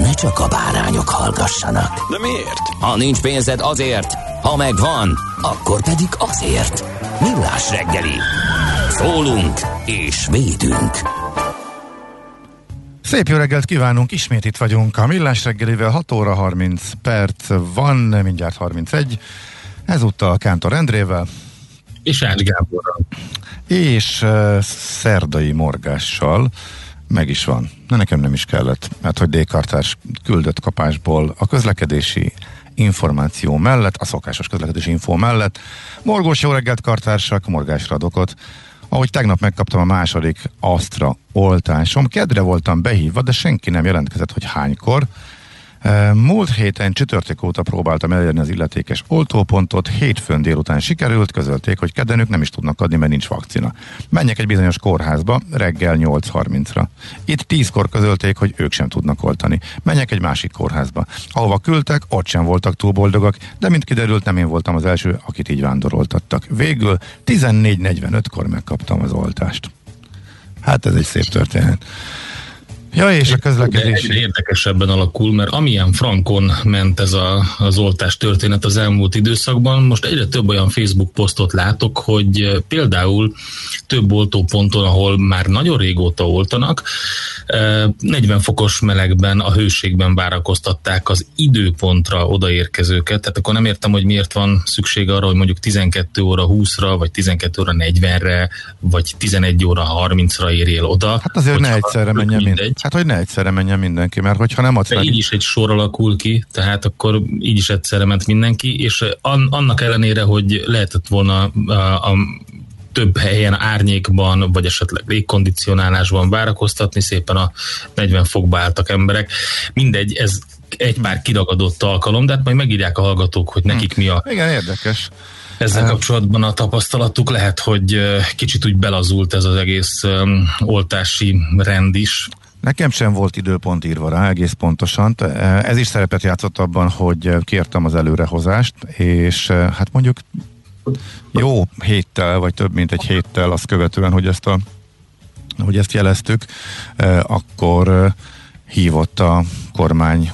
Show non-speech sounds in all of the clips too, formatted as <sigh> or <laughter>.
ne csak a bárányok hallgassanak. De miért? Ha nincs pénzed azért, ha megvan, akkor pedig azért. Millás reggeli. Szólunk és védünk. Szép jó reggelt kívánunk, ismét itt vagyunk a Millás reggelivel, 6 óra 30 perc van, mindjárt 31. Ezúttal Kántor Endrével. És Ács Gáborral. És uh, szerdai morgással meg is van. De nekem nem is kellett, mert hogy Dékartás küldött kapásból a közlekedési információ mellett, a szokásos közlekedési info mellett. Morgós jó reggelt, kartársak, morgásra adokot. Ahogy tegnap megkaptam a második Astra oltásom, kedre voltam behívva, de senki nem jelentkezett, hogy hánykor. Múlt héten csütörtök óta próbáltam elérni az illetékes oltópontot, hétfőn délután sikerült, közölték, hogy kedden ők nem is tudnak adni, mert nincs vakcina. Menjek egy bizonyos kórházba reggel 8.30-ra. Itt 10-kor közölték, hogy ők sem tudnak oltani. Menjek egy másik kórházba. Ahova küldtek, ott sem voltak túl boldogak, de mint kiderült, nem én voltam az első, akit így vándoroltattak. Végül 14.45-kor megkaptam az oltást. Hát ez egy szép történet. Ja, és a közlekedés. Egyre érdekesebben alakul, mert amilyen frankon ment ez a, az oltás történet az elmúlt időszakban, most egyre több olyan Facebook posztot látok, hogy például több oltóponton, ahol már nagyon régóta oltanak, 40 fokos melegben, a hőségben várakoztatták az időpontra odaérkezőket, tehát akkor nem értem, hogy miért van szükség arra, hogy mondjuk 12 óra 20-ra, vagy 12 óra 40-re, vagy 11 óra 30-ra érjél oda. Hát azért ne egyszerre menjen mindegy. Hát, hogy ne egyszerre menjen mindenki, mert hogyha nem adsz De így is egy sor alakul ki, tehát akkor így is egyszerre ment mindenki, és annak ellenére, hogy lehetett volna a, a több helyen árnyékban, vagy esetleg légkondicionálásban várakoztatni, szépen a 40 fokba álltak emberek. Mindegy, ez egy pár kiragadott alkalom, de hát majd megírják a hallgatók, hogy nekik mi a... Igen, érdekes. Ezzel kapcsolatban a tapasztalatuk lehet, hogy kicsit úgy belazult ez az egész oltási rend is. Nekem sem volt időpont írva rá egész pontosan. Ez is szerepet játszott abban, hogy kértem az előrehozást, és hát mondjuk jó héttel, vagy több mint egy héttel azt követően, hogy ezt, a, hogy ezt jeleztük, akkor hívott a kormány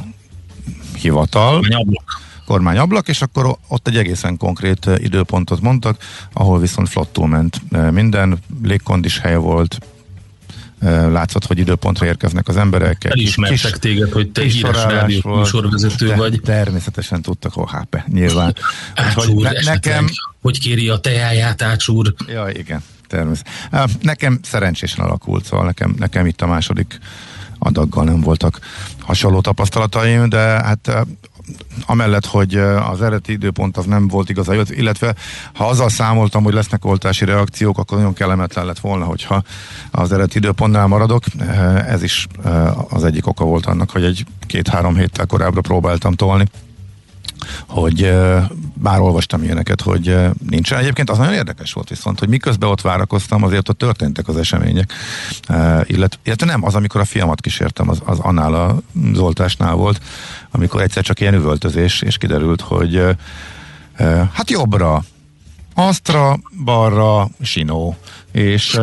hivatal. Kormányablak, és akkor ott egy egészen konkrét időpontot mondtak, ahol viszont flottul ment minden, légkondis hely volt, látszott, hogy időpontra érkeznek az emberek. Elismertek kis, téged, hogy te híres rádió műsorvezető vagy. Természetesen tudtak, hogy hápe, nyilván. <laughs> Hogy ne, nekem... hogy kéri a tejáját, Ácsúr? Ja, igen, természetesen. Nekem szerencsésen alakult, szóval nekem, nekem itt a második adaggal nem voltak hasonló tapasztalataim, de hát amellett, hogy az eredeti időpont az nem volt igaz, illetve ha azzal számoltam, hogy lesznek oltási reakciók, akkor nagyon kellemetlen lett volna, hogyha az eredeti időpontnál maradok. Ez is az egyik oka volt annak, hogy egy két-három héttel korábbra próbáltam tolni hogy bár olvastam ilyeneket, hogy nincsen. Egyébként az nagyon érdekes volt viszont, hogy miközben ott várakoztam, azért ott történtek az események. Illetve, illetve nem, az, amikor a fiamat kísértem, az, az annál a zoltásnál volt, amikor egyszer csak ilyen üvöltözés, és kiderült, hogy hát jobbra, Astra, balra, Sinó. És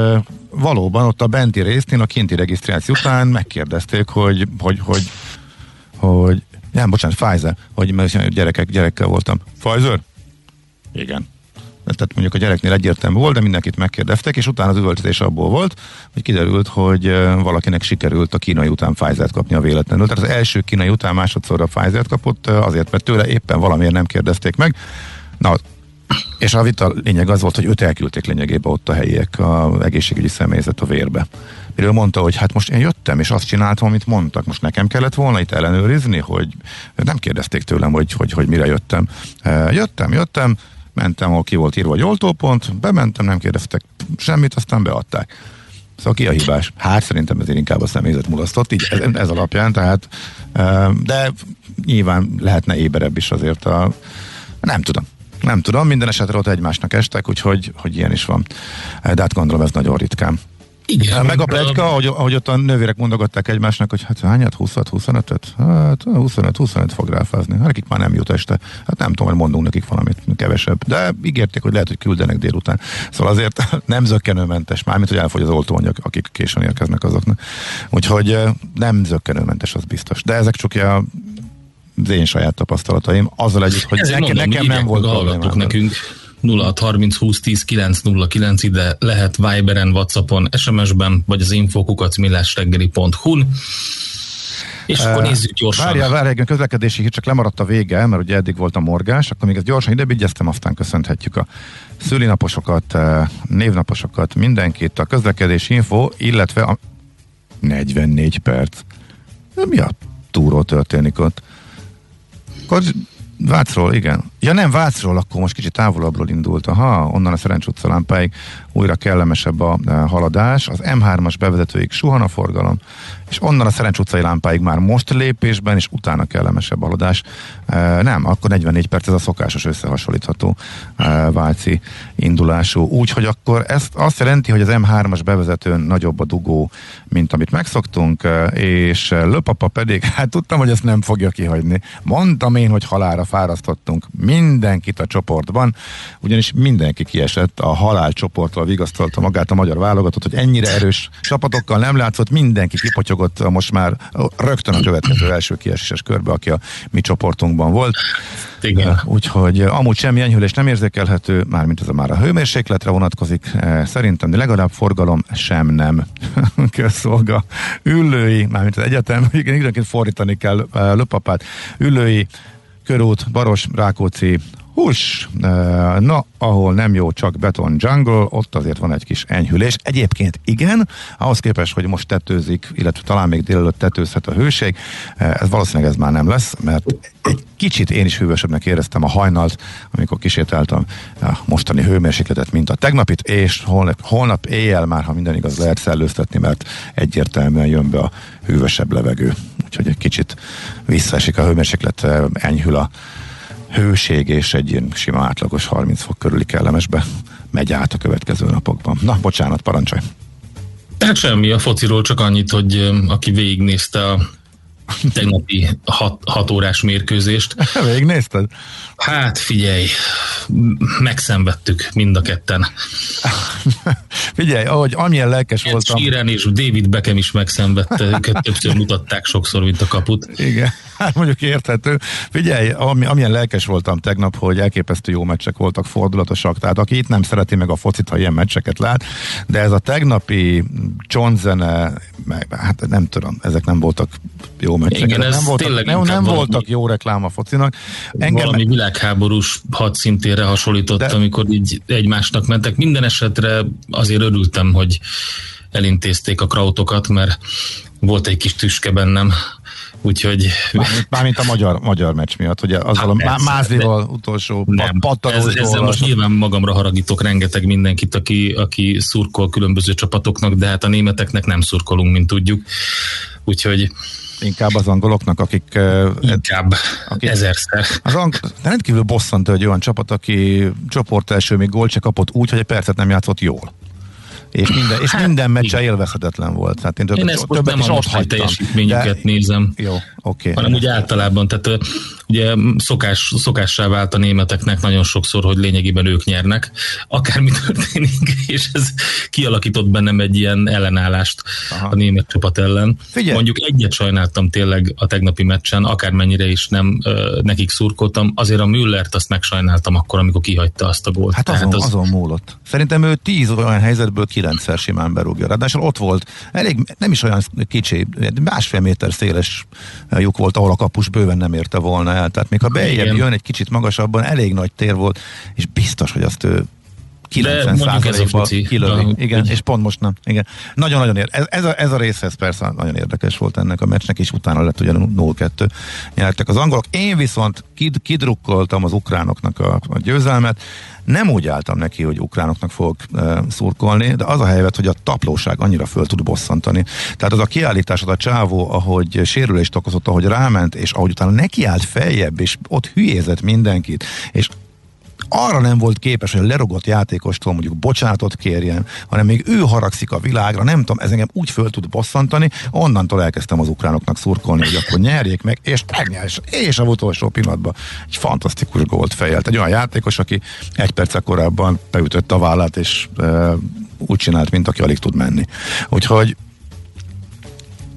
valóban ott a benti részén, a kinti regisztráció után megkérdezték, hogy, hogy, hogy, hogy nem, bocsánat, Pfizer, hogy mert gyerekek, gyerekkel voltam. Pfizer? Igen. tehát mondjuk a gyereknél egyértelmű volt, de mindenkit megkérdeztek, és utána az üvöltetés abból volt, hogy kiderült, hogy valakinek sikerült a kínai után Pfizer-t kapni a véletlenül. Tehát az első kínai után másodszor a Pfizer-t kapott, azért, mert tőle éppen valamiért nem kérdezték meg. Na, és a vita lényeg az volt, hogy őt elküldték lényegében ott a helyiek, a egészségügyi személyzet a vérbe. Miről mondta, hogy hát most én jöttem, és azt csináltam, amit mondtak. Most nekem kellett volna itt ellenőrizni, hogy nem kérdezték tőlem, hogy, hogy, hogy mire jöttem. Jöttem, jöttem, mentem, ahol ki volt írva, hogy oltópont, bementem, nem kérdeztek semmit, aztán beadták. Szóval ki a hibás? Hát szerintem ezért inkább a személyzet mulasztott, így ez, ez alapján, tehát de nyilván lehetne éberebb is azért a nem tudom. Nem tudom, minden esetre ott egymásnak estek, úgyhogy hogy ilyen is van. De hát gondolom ez nagyon ritkán. Igen. Meg a plegyka, ahogy, ahogy ott a nővérek mondogatták egymásnak, hogy hát hányat, 20 25-öt? Hát 25-25 fog ráfázni. Hát nekik már nem jut este. Hát nem tudom, hogy mondunk nekik valamit kevesebb. De ígérték, hogy lehet, hogy küldenek délután. Szóval azért <laughs> nem zöggenőmentes, mármint, hogy elfogy az oltóanyag, akik későn érkeznek azoknak. Úgyhogy nem zöggenőmentes, az biztos. De ezek csak a az én saját tapasztalataim, azzal együtt, hogy nekem, mondom, nekem nem volt hallgatok nekünk 0630 20 10 909 ide lehet Viberen, Whatsappon, SMS-ben, vagy az infokukat millásreggeli.hu-n. És akkor nézzük gyorsan. Várjál, várjál, a közlekedési csak lemaradt a vége, mert ugye eddig volt a morgás, akkor még ezt gyorsan ide vigyeztem, aztán köszönhetjük a szülinaposokat, névnaposokat, mindenkit, a közlekedési info, illetve a 44 perc. Mi a túró történik ott? Akkor Vácról, igen. Ja nem, Vácról, akkor most kicsit távolabbról indult. Aha, onnan a Szerencs utca lámpáig újra kellemesebb a haladás. Az M3-as bevezetőig suhan a forgalom, és onnan a Szerencs utcai lámpáig már most lépésben, és utána kellemesebb haladás. Nem, akkor 44 perc ez a szokásos összehasonlítható Váci indulású. Úgyhogy akkor ezt azt jelenti, hogy az M3-as bevezetőn nagyobb a dugó, mint amit megszoktunk, és Löpapa pedig, <laughs> hát tudtam, hogy ezt nem fogja kihagyni. Mondtam én, hogy halára fárasztottunk mindenkit a csoportban, ugyanis mindenki kiesett a halál csoporttal vigasztalta magát a magyar válogatott, hogy ennyire erős csapatokkal nem látszott, mindenki kipotyogott most már rögtön a következő első kieséses körbe, aki a mi csoportunkban volt. Igen. Úgyhogy amúgy semmi enyhülés nem érzékelhető, mármint ez a már a hőmérsékletre vonatkozik, szerintem, de legalább forgalom sem nem. <laughs> Közszolga. Üllői, mármint az egyetem, <laughs> igen, időnként fordítani kell löpapát. Üllői, körút, Baros, Rákóczi, Hús, na, ahol nem jó csak beton jungle, ott azért van egy kis enyhülés. Egyébként igen, ahhoz képest, hogy most tetőzik, illetve talán még délelőtt tetőzhet a hőség, ez valószínűleg ez már nem lesz, mert egy kicsit én is hűvösebbnek éreztem a hajnalt, amikor kisétáltam a mostani hőmérsékletet, mint a tegnapit, és holnap, holnap éjjel már, ha minden igaz, lehet szellőztetni, mert egyértelműen jön be a hűvösebb levegő. Úgyhogy egy kicsit visszaesik a hőmérséklet, enyhül a hőség és egy ilyen sima átlagos 30 fok körüli kellemesbe megy át a következő napokban. Na, bocsánat, parancsolj! Hát semmi, a fociról csak annyit, hogy aki végignézte a tegnapi hat, hat órás mérkőzést. <laughs> Végignézted? Hát figyelj, megszenvedtük mind a ketten. <laughs> figyelj, ahogy amilyen lelkes Ed voltam. Sheeran és David Beckham is megszenvedte, <laughs> őket többször mutatták sokszor, mint a kaput. Igen, hát mondjuk érthető. Figyelj, ami, amilyen lelkes voltam tegnap, hogy elképesztő jó meccsek voltak, fordulatosak, tehát aki itt nem szereti meg a focit, ha ilyen meccseket lát, de ez a tegnapi csontzene, hát nem tudom, ezek nem voltak jó meccsek. Igen, ez nem voltak, nem, nem voltak jó reklám a focinak. Engem valami világháborús hadszintére hasonlított, de... amikor így egymásnak mentek. Minden esetre azért örültem, hogy elintézték a krautokat, mert volt egy kis tüske bennem. Úgyhogy... Mármint, mármint a magyar, magyar meccs miatt, hogy azzal hát a Mázlival utolsó nem, ez, Ezzel most nyilván magamra haragítok rengeteg mindenkit, aki, aki szurkol különböző csapatoknak, de hát a németeknek nem szurkolunk, mint tudjuk. Úgyhogy Inkább az angoloknak, akik... Inkább, akik, ezerszer. Az ang, rendkívül bosszant egy olyan csapat, aki csoport első még gólt se kapott úgy, hogy egy percet nem játszott jól. És minden, és hát, minden meccse élvezhetetlen volt. Hát én, többet, én ezt többet nem is a most teljesítményüket de, nézem. Jó, oké. Okay. Hanem úgy általában. Tehát ugye szokás, szokássá vált a németeknek nagyon sokszor, hogy lényegében ők nyernek, akármi <laughs> történik, és ez kialakított bennem egy ilyen ellenállást Aha. a német csapat ellen. Figyelj. Mondjuk egyet sajnáltam tényleg a tegnapi meccsen, akármennyire is nem ö, nekik szurkoltam, azért a Müllert azt megsajnáltam akkor, amikor kihagyta azt a gólt. Hát azon, az... azon múlott. Szerintem ő tíz olyan helyzetből kilencszer simán berúgja. Ráadásul ott volt, elég, nem is olyan kicsi, másfél méter széles lyuk volt, ahol a kapus bőven nem érte volna el. Tehát még ha bejebb jön egy kicsit magasabban, elég nagy tér volt, és biztos, hogy azt ő 90%-ban kilövi. Igen, és pont most nem. Igen. Nagyon-nagyon ér. Ez, ez, a, ez a részhez persze nagyon érdekes volt ennek a meccsnek, és utána lett ugye 0-2 nyertek az angolok. Én viszont kid, kidrukkoltam az ukránoknak a, a győzelmet. Nem úgy álltam neki, hogy ukránoknak fogok e, szurkolni, de az a helyzet, hogy a taplóság annyira föl tud bosszantani. Tehát az a kiállításod a csávó, ahogy sérülést okozott, ahogy ráment, és ahogy utána nekiállt feljebb, és ott hülyézett mindenkit, és arra nem volt képes, hogy a lerogott játékostól mondjuk bocsánatot kérjen, hanem még ő haragszik a világra, nem tudom, ez engem úgy föl tud bosszantani, onnantól elkezdtem az ukránoknak szurkolni, hogy akkor nyerjék meg, és megnyers, és a utolsó pillanatban egy fantasztikus gólt fejelt. Egy olyan játékos, aki egy perc korábban beütött a vállát, és e, úgy csinált, mint aki alig tud menni. Úgyhogy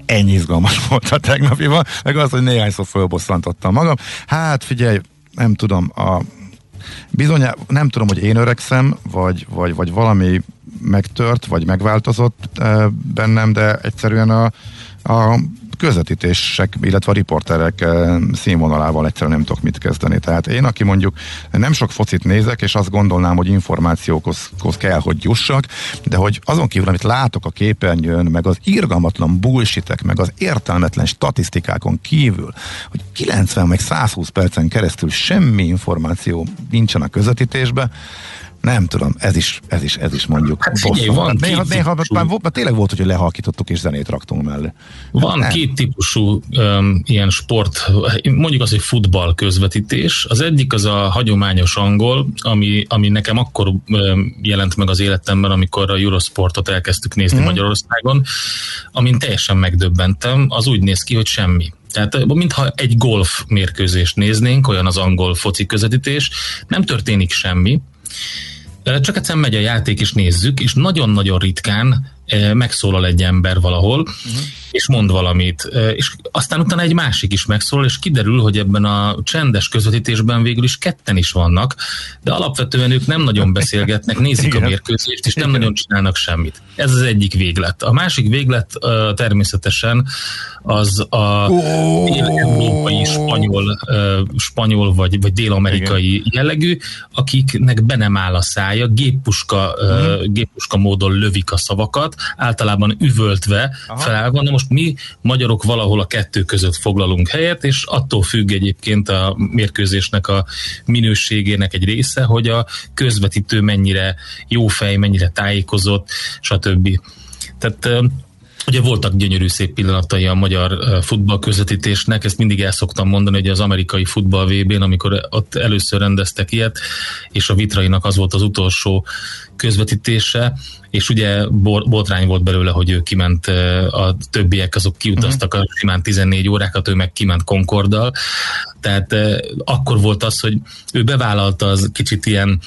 ennyi izgalmas <laughs> volt a tegnapiban, meg az, hogy néhányszor fölbosszantottam magam. Hát figyelj, nem tudom, a Bizony, nem tudom, hogy én öregszem, vagy, vagy, vagy valami megtört, vagy megváltozott e, bennem, de egyszerűen a, a közvetítések, illetve a riporterek eh, színvonalával egyszerűen nem tudok mit kezdeni. Tehát én, aki mondjuk nem sok focit nézek, és azt gondolnám, hogy információkhoz kell, hogy jussak, de hogy azon kívül, amit látok a képernyőn, meg az irgalmatlan bullshitek, meg az értelmetlen statisztikákon kívül, hogy 90 meg 120 percen keresztül semmi információ nincsen a közvetítésben, nem tudom, ez is, ez is, ez is mondjuk hát figyelj, van hát néha, néha, már, már tényleg volt, hogy lehalkítottuk és zenét raktunk mellé. Van nem. két típusú um, ilyen sport, mondjuk az, hogy futball közvetítés. Az egyik az a hagyományos angol, ami, ami nekem akkor um, jelent meg az életemben, amikor a Eurosportot elkezdtük nézni mm. Magyarországon, amin teljesen megdöbbentem, az úgy néz ki, hogy semmi. Tehát mintha egy golf mérkőzést néznénk, olyan az angol foci közvetítés, nem történik semmi, csak egyszerűen megy a játék, és nézzük, és nagyon-nagyon ritkán megszólal egy ember valahol, uh-huh. És mond valamit, és aztán utána egy másik is megszólal, és kiderül, hogy ebben a csendes közvetítésben végül is ketten is vannak, de alapvetően ők nem nagyon beszélgetnek, nézik a mérkőzést, és nem nagyon csinálnak semmit. Ez az egyik véglet. A másik véglet természetesen az a európai spanyol, spanyol vagy, vagy dél-amerikai jellegű, akiknek be nem áll a szája, géppuska, uh-huh. géppuska módon lövik a szavakat, általában üvöltve felállva. Na most mi magyarok valahol a kettő között foglalunk helyet, és attól függ egyébként a mérkőzésnek a minőségének egy része, hogy a közvetítő mennyire jó fej, mennyire tájékozott, stb. Tehát Ugye voltak gyönyörű szép pillanatai a magyar futball közvetítésnek, ezt mindig el szoktam mondani, hogy az amerikai futball VB-n, amikor ott először rendeztek ilyet, és a Vitrainak az volt az utolsó közvetítése, és ugye botrány volt belőle, hogy ő kiment, a többiek azok kiutaztak uh-huh. a simán 14 órákat, ő meg kiment Concorddal, tehát akkor volt az, hogy ő bevállalta az kicsit ilyen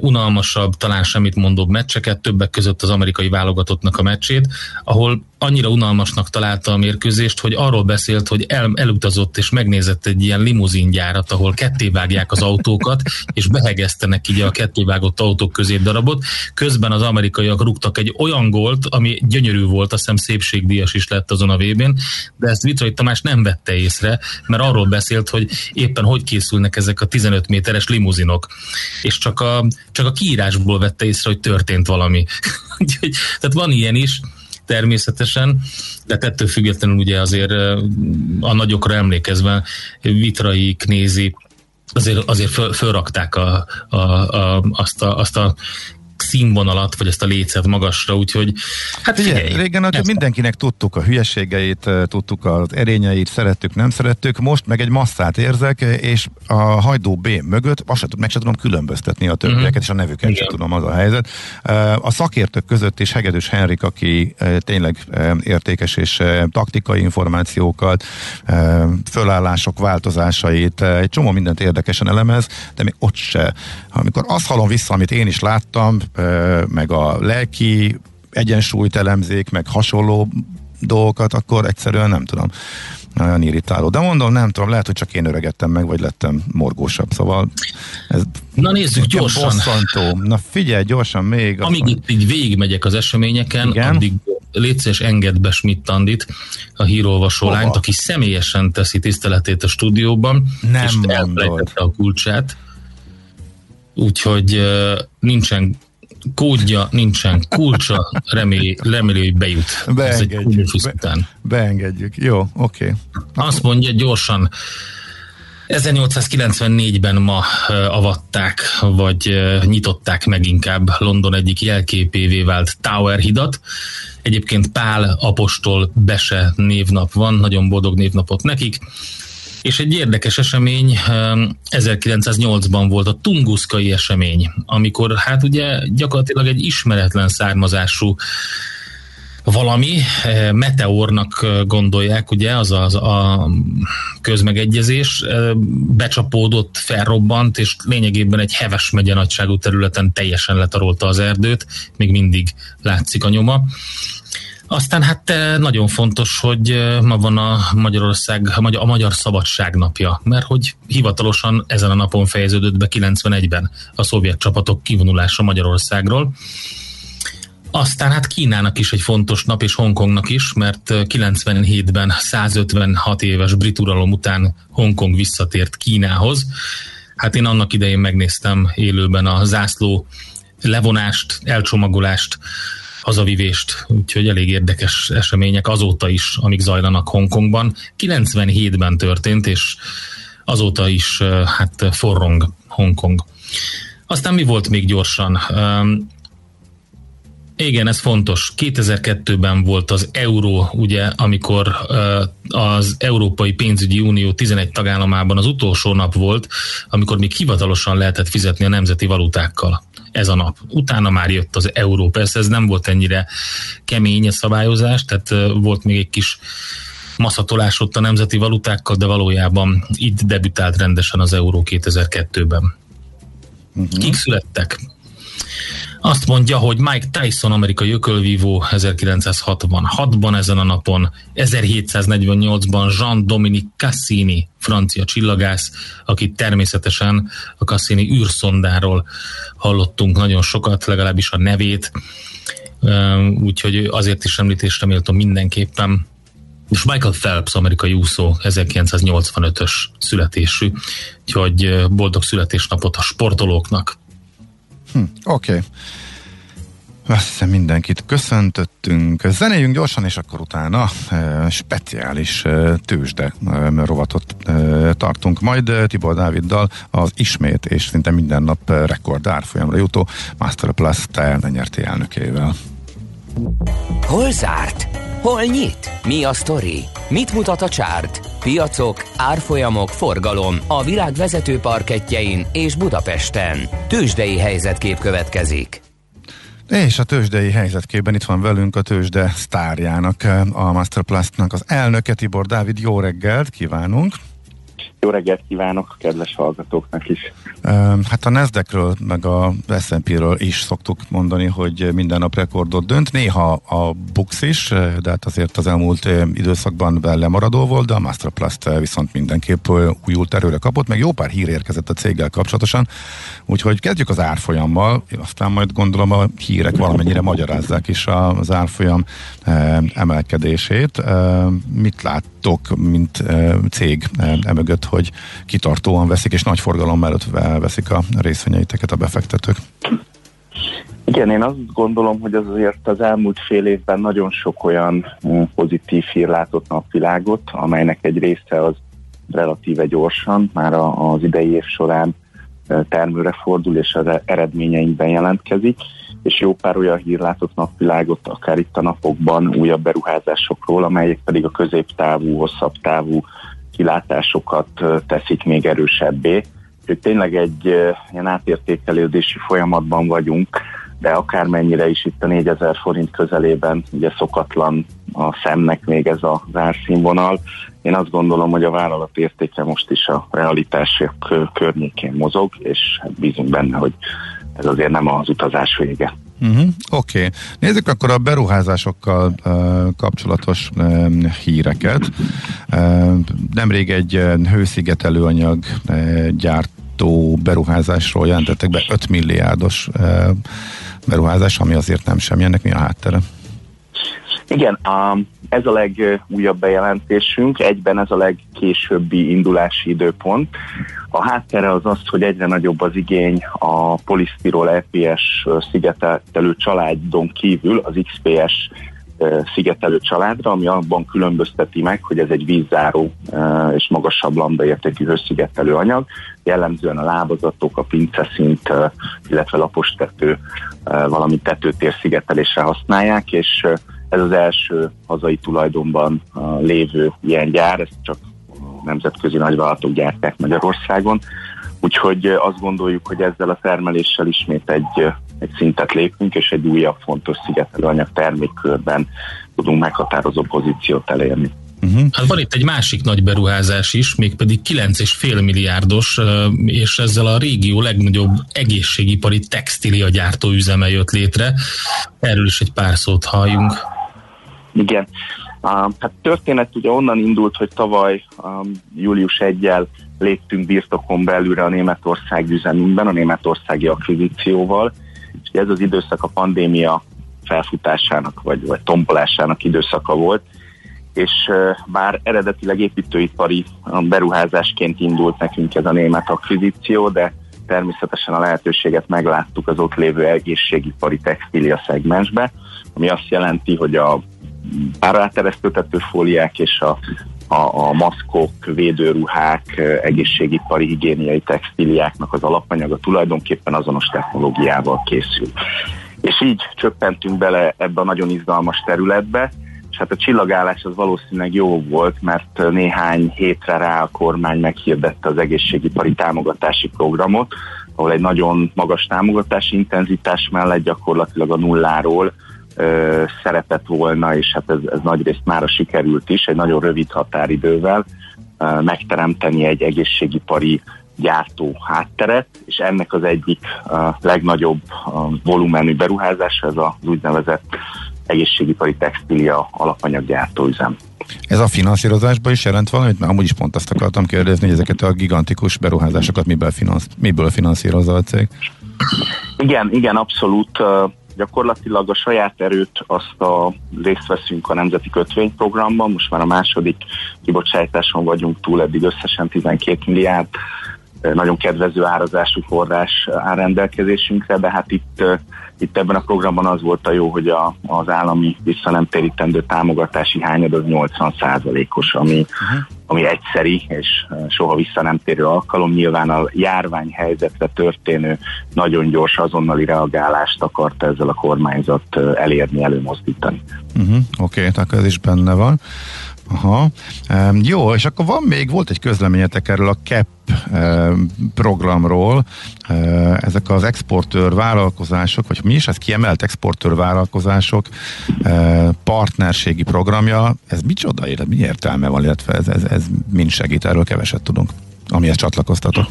unalmasabb, talán semmit mondóbb meccseket, többek között az amerikai válogatottnak a meccsét, ahol annyira unalmasnak találta a mérkőzést, hogy arról beszélt, hogy el, elutazott és megnézett egy ilyen limuzingyárat, ahol kettévágják az autókat, és behegeztenek így a kettévágott autók közé darabot. Közben az amerikaiak rúgtak egy olyan gólt, ami gyönyörű volt, azt hiszem szépségdíjas is lett azon a vb de ezt Vitrai Tamás nem vette észre, mert arról beszélt, hogy éppen hogy készülnek ezek a 15 méteres limuzinok. És csak a, csak a kiírásból vette észre, hogy történt valami. <laughs> Tehát van ilyen is, természetesen, de ettől függetlenül ugye azért a nagyokra emlékezve Vitrai, Knézi azért, azért föl, fölrakták a, a, a, azt, a, azt a színvonalat, vagy ezt a lécet magasra, úgyhogy hát figyelj, Igen, régen hogy mindenkinek tudtuk a hülyeségeit, tudtuk az erényeit, szerettük, nem szerettük, most meg egy masszát érzek, és a hajdó B mögött azt sem, meg sem tudom különböztetni a többieket, uh-huh. és a nevüket Igen. sem tudom, az a helyzet. A szakértők között is Hegedűs Henrik, aki tényleg értékes és taktikai információkat, fölállások változásait, egy csomó mindent érdekesen elemez, de még ott se. Amikor azt hallom vissza, amit én is láttam, meg a lelki egyensúlyt elemzék, meg hasonló dolgokat, akkor egyszerűen nem tudom. Nagyon irritáló. De mondom, nem tudom, lehet, hogy csak én öregettem meg, vagy lettem morgósabb. Szóval ez Na nézzük gyorsan. Bosszantó. Na figyelj, gyorsan még. Amíg aztán... itt így végigmegyek az eseményeken, Igen? addig létszeres engedd be Schmidt Andit, a hírolvasó Hova? lányt, aki személyesen teszi tiszteletét a stúdióban, nem és elfelejtette a kulcsát. Úgyhogy nincsen kódja, nincsen kulcsa, reméli, reméli hogy bejut. Beengedjük. Be, beengedjük. Jó, oké. Okay. Azt mondja gyorsan, 1894-ben ma avatták, vagy nyitották meg inkább London egyik jelképévé vált Tower hidat. Egyébként Pál Apostol Bese névnap van, nagyon boldog névnapot nekik. És egy érdekes esemény 1908-ban volt a Tunguszkai esemény, amikor hát ugye gyakorlatilag egy ismeretlen származású valami, meteornak gondolják, ugye, az az a közmegegyezés, becsapódott, felrobbant, és lényegében egy heves megye nagyságú területen teljesen letarolta az erdőt, még mindig látszik a nyoma. Aztán hát eh, nagyon fontos, hogy eh, ma van a Magyarország, a Magyar Szabadság napja, mert hogy hivatalosan ezen a napon fejeződött be 91-ben a szovjet csapatok kivonulása Magyarországról. Aztán hát Kínának is egy fontos nap, és Hongkongnak is, mert 97-ben eh, 156 éves brit uralom után Hongkong visszatért Kínához. Hát én annak idején megnéztem élőben a zászló levonást, elcsomagolást, hazavivést, úgyhogy elég érdekes események azóta is, amik zajlanak Hongkongban. 97-ben történt, és azóta is hát forrong Hongkong. Aztán mi volt még gyorsan? Igen, ez fontos. 2002-ben volt az euró, ugye, amikor az Európai Pénzügyi Unió 11 tagállamában az utolsó nap volt, amikor még hivatalosan lehetett fizetni a nemzeti valutákkal ez a nap. Utána már jött az euró. Persze ez nem volt ennyire kemény a szabályozás, tehát volt még egy kis maszatolás ott a nemzeti valutákkal, de valójában itt debütált rendesen az euró 2002-ben. Uh-huh. Mhm. Kik születtek? Azt mondja, hogy Mike Tyson, amerikai ökölvívó 1966-ban ezen a napon, 1748-ban Jean-Dominique Cassini, francia csillagász, akit természetesen a Cassini űrszondáról hallottunk nagyon sokat, legalábbis a nevét, úgyhogy azért is említésre méltó mindenképpen. És Michael Phelps, amerikai úszó, 1985-ös születésű, úgyhogy boldog születésnapot a sportolóknak. Hm, Oké. Okay. Azt hiszem mindenkit köszöntöttünk. Zenéljünk gyorsan, és akkor utána e, speciális e, tőzsde e, rovatot e, tartunk. Majd e, Tibor Dáviddal az ismét és szinte minden nap rekord árfolyamra jutó Masterplus te nyerti elnökével. Hol zárt? Hol nyit? Mi a sztori? Mit mutat a csárt? Piacok, árfolyamok, forgalom a világ vezető parketjein és Budapesten. Tőzsdei helyzetkép következik. És a tőzsdei helyzetkében itt van velünk a tőzsde sztárjának, a Masterplastnak az elnöke Tibor Dávid. Jó reggelt kívánunk! Jó reggelt kívánok a kedves hallgatóknak is! Hát a Nasdaqről, meg a S&P-ről is szoktuk mondani, hogy minden nap rekordot dönt. Néha a Bux is, de hát azért az elmúlt időszakban lemaradó volt, de a Masterplast viszont mindenképp újult erőre kapott, meg jó pár hír érkezett a céggel kapcsolatosan, úgyhogy kezdjük az árfolyammal, aztán majd gondolom a hírek valamennyire magyarázzák is az árfolyam emelkedését. Mit láttok, mint cég emögött, hogy kitartóan veszik, és nagy forgalom mellett veszik a részvényeiteket a befektetők? Igen, én azt gondolom, hogy az azért az elmúlt fél évben nagyon sok olyan pozitív hír látott napvilágot, amelynek egy része az relatíve gyorsan, már az idei év során termőre fordul és az eredményeinkben jelentkezik. És jó pár olyan hír látott napvilágot, akár itt a napokban újabb beruházásokról, amelyek pedig a középtávú, hosszabb távú kilátásokat teszik még erősebbé. Úgyhogy tényleg egy ilyen átértékelődési folyamatban vagyunk, de akármennyire is itt a 4000 forint közelében, ugye szokatlan a szemnek még ez a árszínvonal. Én azt gondolom, hogy a vállalat értéke most is a realitások környékén mozog, és hát bízunk benne, hogy ez azért nem az utazás vége. Uh-huh. Oké. Okay. Nézzük akkor a beruházásokkal uh, kapcsolatos uh, híreket. Uh, nemrég egy uh, hőszigetelőanyag uh, gyártó beruházásról jelentettek be 5 milliárdos uh, beruházás, ami azért nem semmi. Ennek mi a háttere? Igen, um, ez a legújabb bejelentésünk, egyben ez a legkésőbbi indulási időpont. A háttere az az, hogy egyre nagyobb az igény a polisztirol EPS szigetelő családon kívül az XPS szigetelő családra, ami abban különbözteti meg, hogy ez egy vízzáró és magasabb lambdaértékű hőszigetelő anyag. Jellemzően a lábazatok, a pinceszint, illetve lapostető, valami tetőtér szigetelésre használják, és ez az első hazai tulajdonban lévő ilyen gyár, ezt csak nemzetközi nagyvállalatok gyárták Magyarországon. Úgyhogy azt gondoljuk, hogy ezzel a termeléssel ismét egy, egy szintet lépünk, és egy újabb fontos szigetelőanyag termékkörben tudunk meghatározó pozíciót elérni. Uh-huh. Hát van itt egy másik nagy beruházás is, mégpedig 9,5 milliárdos, és ezzel a régió legnagyobb egészségipari textília gyártóüzeme jött létre. Erről is egy pár szót halljunk. Igen. Hát történet ugye onnan indult, hogy tavaly július 1-jel léptünk birtokon belülre a Németország üzemünkben, a németországi akvizícióval, és ez az időszak a pandémia felfutásának vagy, vagy tombolásának időszaka volt, és bár eredetileg építőipari beruházásként indult nekünk ez a német akvizíció, de természetesen a lehetőséget megláttuk az ott lévő egészségipari textília szegmensbe, ami azt jelenti, hogy a páraáteresztőtető fóliák és a, a, a maszkok, védőruhák, egészségipari, higiéniai textíliáknak az alapanyaga tulajdonképpen azonos technológiával készül. És így csöppentünk bele ebbe a nagyon izgalmas területbe, és hát a csillagállás az valószínűleg jó volt, mert néhány hétre rá a kormány meghirdette az egészségipari támogatási programot, ahol egy nagyon magas támogatási intenzitás mellett gyakorlatilag a nulláról ö, szerepet volna, és hát ez, ez nagyrészt már sikerült is, egy nagyon rövid határidővel ö, megteremteni egy egészségipari gyártó hátteret, és ennek az egyik ö, legnagyobb ö, volumenű beruházása ez az úgynevezett egészségipari textília alapanyaggyártóüzem. Ez a finanszírozásban is jelent valamit? Mert amúgy is pont azt akartam kérdezni, hogy ezeket a gigantikus beruházásokat miből, finansz, miből finanszírozza a cég? Igen, igen, abszolút gyakorlatilag a saját erőt azt a részt veszünk a Nemzeti Kötvényprogramban, most már a második kibocsátáson vagyunk túl, eddig összesen 12 milliárd nagyon kedvező árazású forrás áll rendelkezésünkre, de hát itt, itt ebben a programban az volt a jó, hogy a, az állami visszanemtérítendő támogatási hányad az 80 os ami. Ami egyszeri és soha vissza nem térő alkalom. Nyilván a járványhelyzetre történő nagyon gyors azonnali reagálást akarta ezzel a kormányzat elérni, előmozdítani. Uh-huh. Oké, okay, tehát ez is benne van. Aha. Um, jó, és akkor van még, volt egy közleményetek erről a CAP um, programról, uh, ezek az exportőr vállalkozások, vagy mi is ez kiemelt exportőr vállalkozások uh, partnerségi programja, ez micsoda, mi értelme van, illetve ez, ez, ez mind segít, erről keveset tudunk, amihez csatlakoztatok.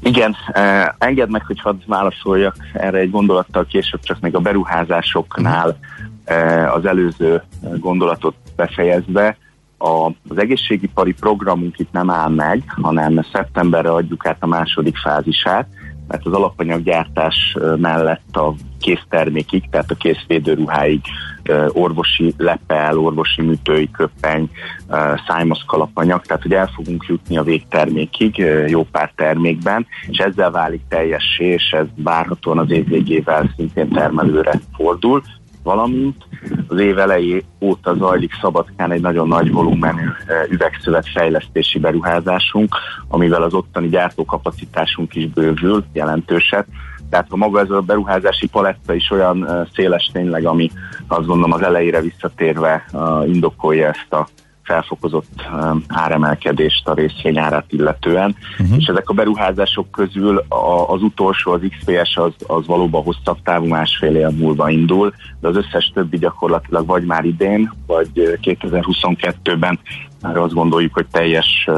Igen, eh, engedd meg, hogy hadd válaszoljak erre egy gondolattal később, csak még a beruházásoknál eh, az előző gondolatot befejezve, a, az egészségipari programunk itt nem áll meg, hanem szeptemberre adjuk át a második fázisát, mert az alapanyaggyártás mellett a késztermékig, tehát a készvédőruháig orvosi lepel, orvosi műtői köppeny, szájmaszk alapanyag, tehát hogy el fogunk jutni a végtermékig jó pár termékben, és ezzel válik teljessé, és ez várhatóan az év végével szintén termelőre fordul valamint az év elejé óta zajlik Szabadkán egy nagyon nagy volumenű eh, üvegszövet fejlesztési beruházásunk, amivel az ottani gyártókapacitásunk is bővül jelentőset, Tehát ha maga ez a beruházási paletta is olyan széles tényleg, ami azt gondolom az elejére visszatérve indokolja ezt a felfokozott áremelkedést a részvényárát illetően, uh-huh. és ezek a beruházások közül a, az utolsó, az XPS az, az valóban hosszabb távú másfél év múlva indul, de az összes többi gyakorlatilag vagy már idén, vagy 2022-ben már azt gondoljuk, hogy teljes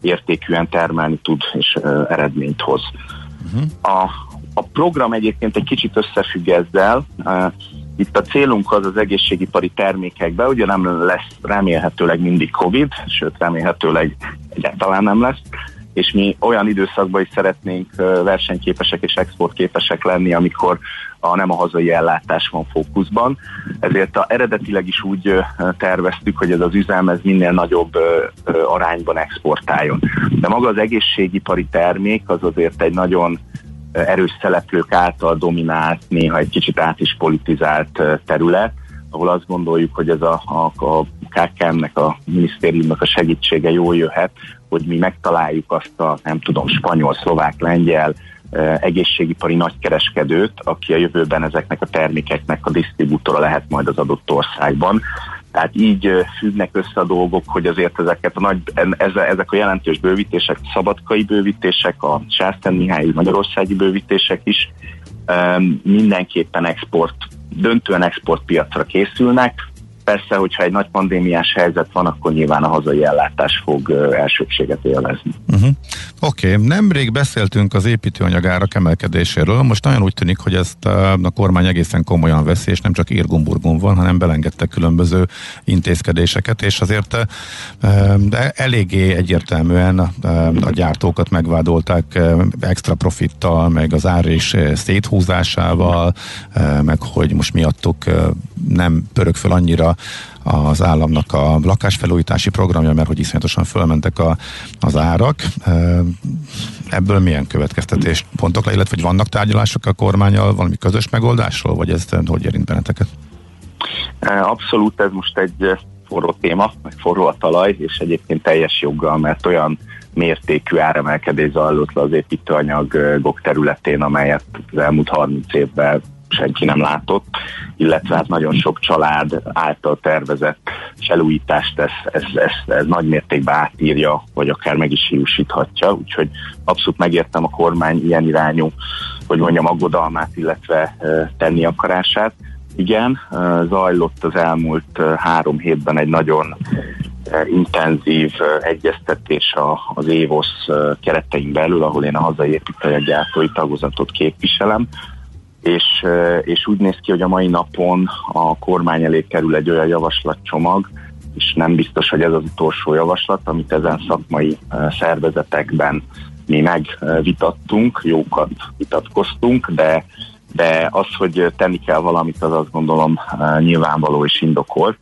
értékűen termelni tud és eredményt hoz. Uh-huh. A, a program egyébként egy kicsit összefügg ezzel, itt a célunk az az egészségipari termékekben, ugye nem lesz remélhetőleg mindig Covid, sőt remélhetőleg egyáltalán nem lesz, és mi olyan időszakban is szeretnénk versenyképesek és exportképesek lenni, amikor a nem a hazai ellátás van fókuszban. Ezért a, eredetileg is úgy terveztük, hogy ez az üzem ez minél nagyobb arányban exportáljon. De maga az egészségipari termék az azért egy nagyon erős szereplők által dominált, néha egy kicsit át is politizált terület, ahol azt gondoljuk, hogy ez a, a, a KKM-nek, a minisztériumnak a segítsége jól jöhet, hogy mi megtaláljuk azt a, nem tudom, spanyol, szlovák, lengyel, egészségipari nagykereskedőt, aki a jövőben ezeknek a termékeknek a disztribútora lehet majd az adott országban. Tehát így függnek össze a dolgok, hogy azért ezeket a nagy, ezek a jelentős bővítések, szabadkai bővítések, a Sászten Mihályi Magyarországi bővítések is mindenképpen export, döntően exportpiacra készülnek, Persze, hogyha egy nagy pandémiás helyzet van, akkor nyilván a hazai ellátás fog elsőbséget élvezni. Uh-huh. Oké, okay. nemrég beszéltünk az építőanyag árak emelkedéséről, most nagyon úgy tűnik, hogy ezt a kormány egészen komolyan veszi, és nem csak Irgumburgon van, hanem belengedte különböző intézkedéseket, és azért de eléggé egyértelműen a gyártókat megvádolták extra profittal, meg az ár is széthúzásával, meg hogy most miattuk nem pörög föl annyira az államnak a lakásfelújítási programja, mert hogy iszonyatosan fölmentek a, az árak. Ebből milyen következtetés pontok le, illetve hogy vannak tárgyalások a kormányal valami közös megoldásról, vagy ez hogy érint benneteket? Abszolút ez most egy forró téma, meg forró a talaj, és egyébként teljes joggal, mert olyan mértékű áremelkedés zajlott le az építőanyagok területén, amelyet az elmúlt 30 évben senki nem látott, illetve hát nagyon sok család által tervezett felújítást ez, ez, ez, ez nagy mértékben átírja, vagy akár meg is hiúsíthatja, úgyhogy abszolút megértem a kormány ilyen irányú, hogy mondjam, aggodalmát, illetve tenni akarását. Igen, zajlott az elmúlt három hétben egy nagyon intenzív egyeztetés az évosz keretein belül, ahol én a hazai építőgyártói tagozatot képviselem, és, és úgy néz ki, hogy a mai napon a kormány elé kerül egy olyan javaslatcsomag, és nem biztos, hogy ez az utolsó javaslat, amit ezen szakmai szervezetekben mi megvitattunk, jókat vitatkoztunk, de, de az, hogy tenni kell valamit, az azt gondolom nyilvánvaló és indokolt.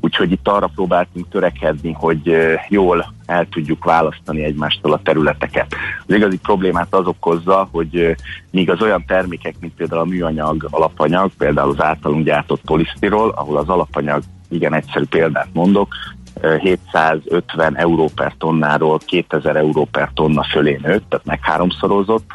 Úgyhogy itt arra próbáltunk törekedni, hogy jól el tudjuk választani egymástól a területeket. Az igazi problémát az okozza, hogy míg az olyan termékek, mint például a műanyag alapanyag, például az általunk gyártott polisztirol, ahol az alapanyag, igen egyszerű példát mondok, 750 euró per tonnáról 2000 euró per tonna fölé nőtt, tehát megháromszorozott,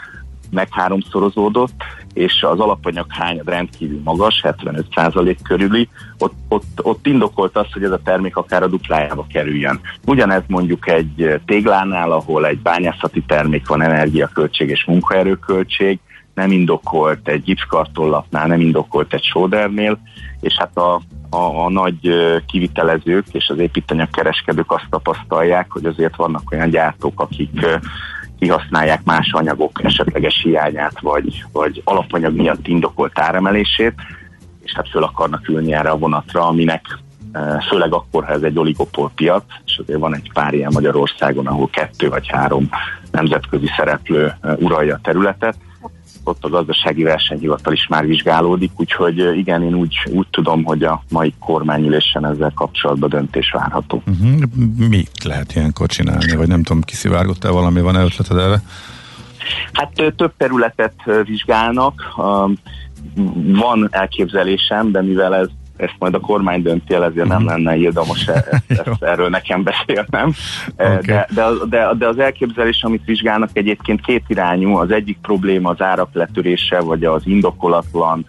megháromszorozódott, és az alapanyag hányad rendkívül magas, 75% körüli, ott, ott, ott indokolt az, hogy ez a termék akár a duplájába kerüljön. Ugyanez mondjuk egy téglánál, ahol egy bányászati termék van, energiaköltség és munkaerőköltség, nem indokolt egy gipszkartollapnál, nem indokolt egy sódernél, és hát a, a, a nagy kivitelezők és az építanyagkereskedők azt tapasztalják, hogy azért vannak olyan gyártók, akik kihasználják más anyagok esetleges hiányát, vagy, vagy alapanyag miatt indokolt áremelését, és hát föl akarnak ülni erre a vonatra, aminek e, főleg akkor, ha ez egy oligopol piac, és azért van egy pár ilyen Magyarországon, ahol kettő vagy három nemzetközi szereplő e, uralja a területet, ott a gazdasági versenyhivatal is már vizsgálódik, úgyhogy igen, én úgy, úgy tudom, hogy a mai kormányülésen ezzel kapcsolatban döntés várható. Uh-huh. Mit lehet ilyenkor csinálni, vagy nem tudom, kiszivárgott-e valami, van-e ötleted erre? Hát több területet vizsgálnak, van elképzelésem, de mivel ez ezt majd a kormány dönti el, ezért nem lenne érdemos ezt, <laughs> ezt erről nekem beszélnem. Okay. De, de, de, de az elképzelés, amit vizsgálnak egyébként két irányú, az egyik probléma az árak letörése, vagy az indokolatlan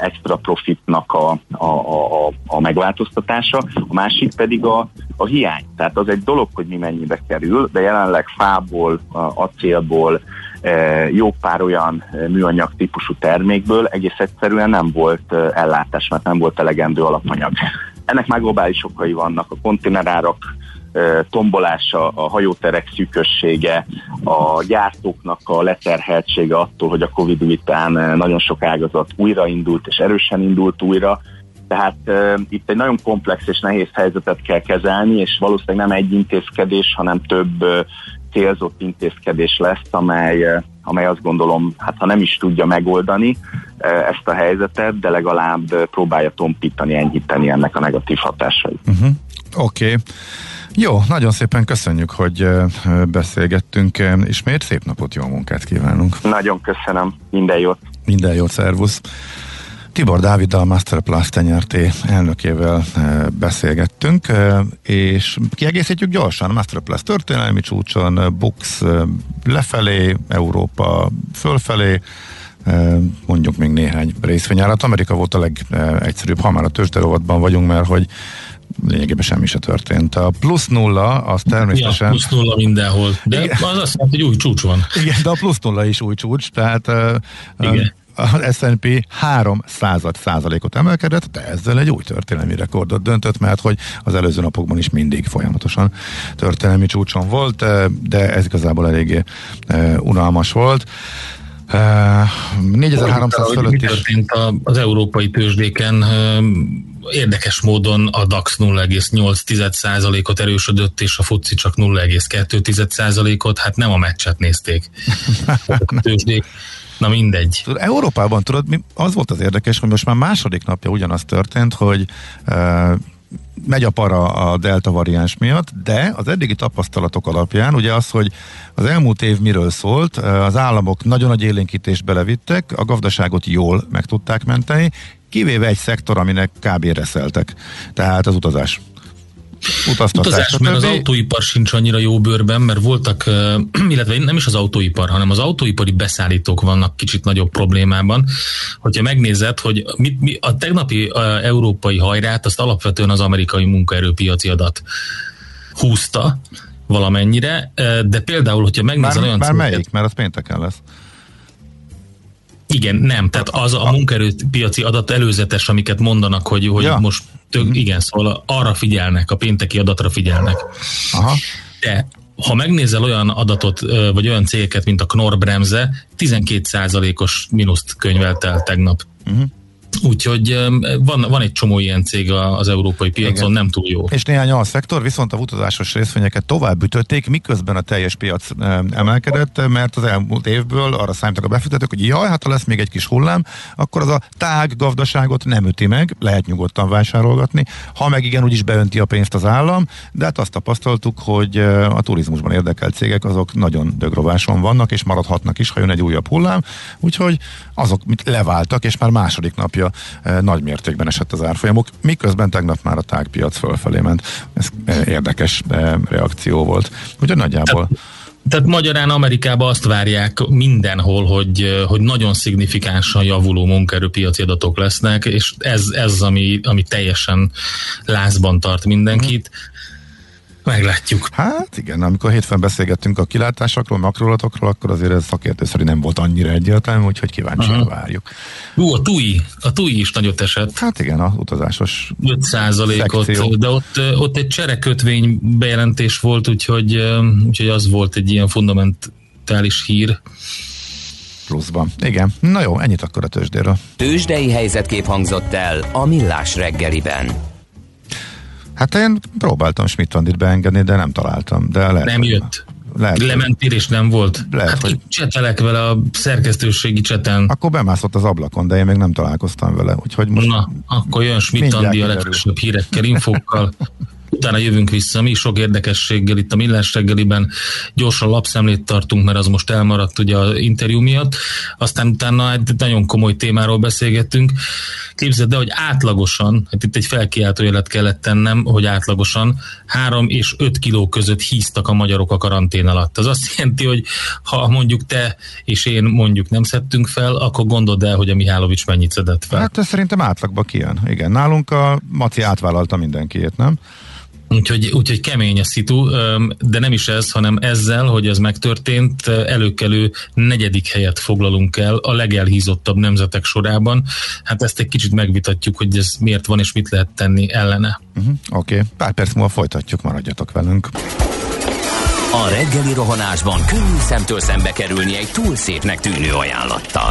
extra profitnak a, a, a, a megváltoztatása, a másik pedig a, a hiány. Tehát az egy dolog, hogy mi mennyibe kerül, de jelenleg fából, acélból, jó pár olyan műanyag típusú termékből egész egyszerűen nem volt ellátás, mert nem volt elegendő alapanyag. Ennek már globális okai vannak, a konténerárak tombolása, a hajóterek szűkössége, a gyártóknak a leterheltsége attól, hogy a Covid után nagyon sok ágazat újraindult és erősen indult újra, tehát uh, itt egy nagyon komplex és nehéz helyzetet kell kezelni, és valószínűleg nem egy intézkedés, hanem több uh, célzott intézkedés lesz, amely, uh, amely azt gondolom, hát ha nem is tudja megoldani uh, ezt a helyzetet, de legalább uh, próbálja tompítani, enyhíteni ennek a negatív hatásait. Uh-huh. Oké. Okay. Jó, nagyon szépen köszönjük, hogy beszélgettünk. Ismét szép napot, jó munkát kívánunk. Nagyon köszönöm, minden jót. Minden jót, szervusz. Tibor Dáviddal, Masterplast tenyerté elnökével beszélgettünk, és kiegészítjük gyorsan. Masterplast történelmi csúcson, Bux lefelé, Európa fölfelé, mondjuk még néhány részvényárat. Amerika volt a legegyszerűbb, ha már a tőzsderovatban vagyunk, mert hogy lényegében semmi se történt. A plusz nulla, az természetesen... Ja, plusz nulla mindenhol, de igen. az azt jelenti, hogy új csúcs van. Igen, de a plusz nulla is új csúcs, tehát igen. A S&P 3 század százalékot emelkedett, de ezzel egy új történelmi rekordot döntött, mert hogy az előző napokban is mindig folyamatosan történelmi csúcson volt, de ez igazából eléggé unalmas volt. Uh, 4300 fölött is. történt az európai tőzsdéken érdekes módon a DAX 0,8%-ot erősödött, és a FUCI csak 0,2%-ot, hát nem a meccset nézték. <laughs> a tőzsdék. Na mindegy. Európában tudod, mi, az volt az érdekes, hogy most már második napja ugyanaz történt, hogy uh, megy a para a delta variáns miatt, de az eddigi tapasztalatok alapján ugye az, hogy az elmúlt év miről szólt, az államok nagyon nagy élénkítést belevittek, a gazdaságot jól meg tudták menteni, kivéve egy szektor, aminek kb. reszeltek. Tehát az utazás. Utaztatás. Utazás, mert az autóipar sincs annyira jó bőrben, mert voltak, <clears throat> illetve nem is az autóipar, hanem az autóipari beszállítók vannak kicsit nagyobb problémában. Hogyha megnézed, hogy mi, mi, a tegnapi a európai hajrát, azt alapvetően az amerikai munkaerőpiaci adat húzta valamennyire, de például, hogyha megnézel már, olyan céget, melyik? Mert az pénteken lesz. Igen, nem, tehát az a munkaerőpiaci adat előzetes, amiket mondanak, hogy, hogy ja. most tök, mm. igen, szóval arra figyelnek, a pénteki adatra figyelnek. Aha. De ha megnézel olyan adatot, vagy olyan cégeket, mint a Knorr Bremse, 12%-os mínuszt könyvelt el tegnap. Uh-huh. Úgyhogy van, van egy csomó ilyen cég az európai piacon, Igen. nem túl jó. És néhány a szektor viszont a utazásos részvényeket tovább ütötték, miközben a teljes piac emelkedett, mert az elmúlt évből arra számítak a befektetők, hogy jaj, hát ha lesz még egy kis hullám, akkor az a tág gazdaságot nem üti meg, lehet nyugodtan vásárolgatni, ha meg igen, úgyis beönti a pénzt az állam, de hát azt tapasztaltuk, hogy a turizmusban érdekelt cégek azok nagyon dögrováson vannak, és maradhatnak is, ha jön egy újabb hullám, úgyhogy azok mit leváltak, és már második napja eh, nagy mértékben esett az árfolyamok, miközben tegnap már a tágpiac fölfelé ment. Ez eh, érdekes eh, reakció volt. Ugye nagyjából... Tehát magyarán Amerikában azt várják mindenhol, hogy, hogy nagyon szignifikánsan javuló munkaerőpiaci adatok lesznek, és ez, ez ami, ami teljesen lázban tart mindenkit. Mm. Meglátjuk. Hát igen, amikor hétfőn beszélgettünk a kilátásokról, makrolatokról, akkor azért ez szakértő szerint nem volt annyira egyértelmű, úgyhogy kíváncsian uh-huh. várjuk. Ú, a TUI, a TUI is nagyot esett. Hát igen, a utazásos 5 ot de ott, ott egy cserekötvény bejelentés volt, úgyhogy, úgyhogy az volt egy ilyen fundamentális hír pluszban. Igen. Na jó, ennyit akkor a tőzsdéről. Tőzsdei helyzetkép hangzott el a Millás reggeliben. Hát én próbáltam Schmidt beengedni, de nem találtam. De lehet, nem jött. Lehet, Lementél és nem volt. Lehet, hát hogy... csetelek vele a szerkesztőségi cseten. Akkor bemászott az ablakon, de én még nem találkoztam vele. Úgyhogy most Na, akkor jön Schmidt Andi a legfrissebb hírekkel, infókkal. <laughs> utána jövünk vissza. Mi sok érdekességgel itt a Millás reggeliben gyorsan lapszemlét tartunk, mert az most elmaradt ugye az interjú miatt. Aztán utána egy nagyon komoly témáról beszélgettünk. Képzeld el, hogy átlagosan, hát itt egy felkiáltójelet kellett tennem, hogy átlagosan 3 és 5 kiló között híztak a magyarok a karantén alatt. Az azt jelenti, hogy ha mondjuk te és én mondjuk nem szedtünk fel, akkor gondold el, hogy a Mihálovics mennyit szedett fel. Hát ez szerintem átlagban kijön. Igen, nálunk a Maci átvállalta mindenkiét, nem? Úgyhogy, úgyhogy kemény a szitu, de nem is ez, hanem ezzel, hogy ez megtörtént, előkelő negyedik helyet foglalunk el a legelhízottabb nemzetek sorában. Hát ezt egy kicsit megvitatjuk, hogy ez miért van és mit lehet tenni ellene. Uh-huh, Oké, okay. pár perc múlva folytatjuk, maradjatok velünk. A reggeli rohanásban könnyű szemtől szembe kerülni egy túl szépnek tűnő ajánlattal.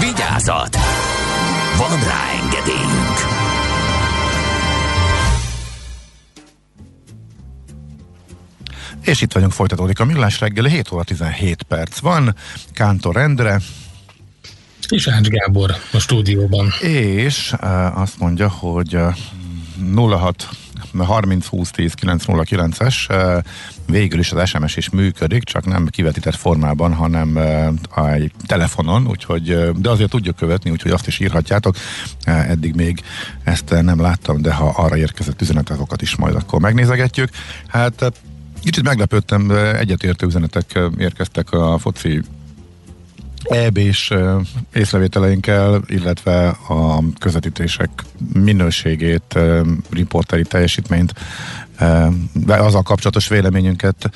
Vigyázat! Van rá engedélyünk! És itt vagyunk, folytatódik a millás reggeli, 7 óra 17 perc van, Kántor Endre. És Ács Gábor a stúdióban. És uh, azt mondja, hogy uh, 06 30 20 10 909-es végül is az SMS is működik, csak nem kivetített formában, hanem egy telefonon, úgyhogy, de azért tudjuk követni, úgyhogy azt is írhatjátok. Eddig még ezt nem láttam, de ha arra érkezett üzeneteket is majd akkor megnézegetjük. Hát Kicsit meglepődtem, egyetértő üzenetek érkeztek a foci EB-s észrevételeinkkel, illetve a közvetítések minőségét, riporteri teljesítményt, azzal kapcsolatos véleményünket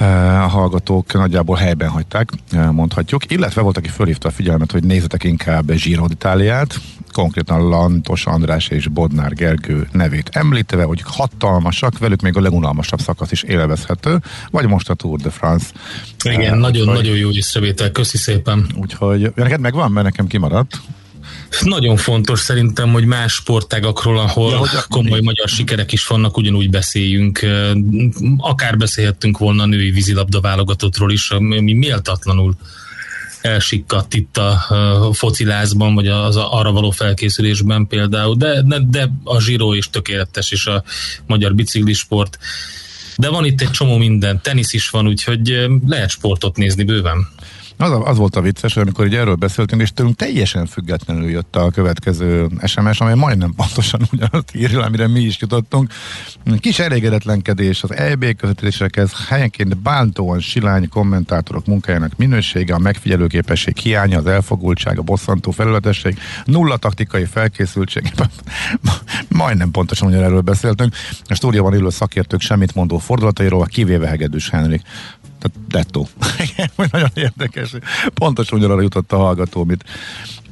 a hallgatók nagyjából helyben hagyták, mondhatjuk. Illetve volt, aki fölhívta a figyelmet, hogy nézzetek inkább Giro d'Italiát, konkrétan Lantos András és Bodnár Gergő nevét említve, hogy hatalmasak, velük még a legunalmasabb szakasz is élvezhető, vagy most a Tour de France. Igen, nagyon-nagyon jó észrevétel, köszi szépen. Úgyhogy, neked megvan, mert nekem kimaradt. Nagyon fontos szerintem, hogy más sportágakról, ahol ja, komoly magyar sikerek is vannak, ugyanúgy beszéljünk. Akár beszélhettünk volna a női vízilabda válogatottról is, ami méltatlanul elsikkadt itt a, a focilázban, vagy az arra való felkészülésben például, de, de, de a zsíró is tökéletes, és a magyar biciklisport. De van itt egy csomó minden, tenisz is van, úgyhogy lehet sportot nézni bőven. Az, az volt a vicces, hogy amikor így erről beszéltünk, és tőlünk teljesen függetlenül jött a következő SMS, amely majdnem pontosan <laughs> ugyanazt írja, amire mi is jutottunk. Kis elégedetlenkedés az EB közvetítésekhez helyenként bántóan silány kommentátorok munkájának minősége, a megfigyelőképesség hiánya, az elfogultság, a bosszantó felületesség, nulla taktikai felkészültség. <laughs> majdnem pontosan ugyanerről beszéltünk. A stúdióban ülő szakértők semmit mondó fordulatairól, kivéve Hegedűs Henrik tehát dettó. <laughs> nagyon érdekes. Pontosan ugyanarra jutott a hallgató, amit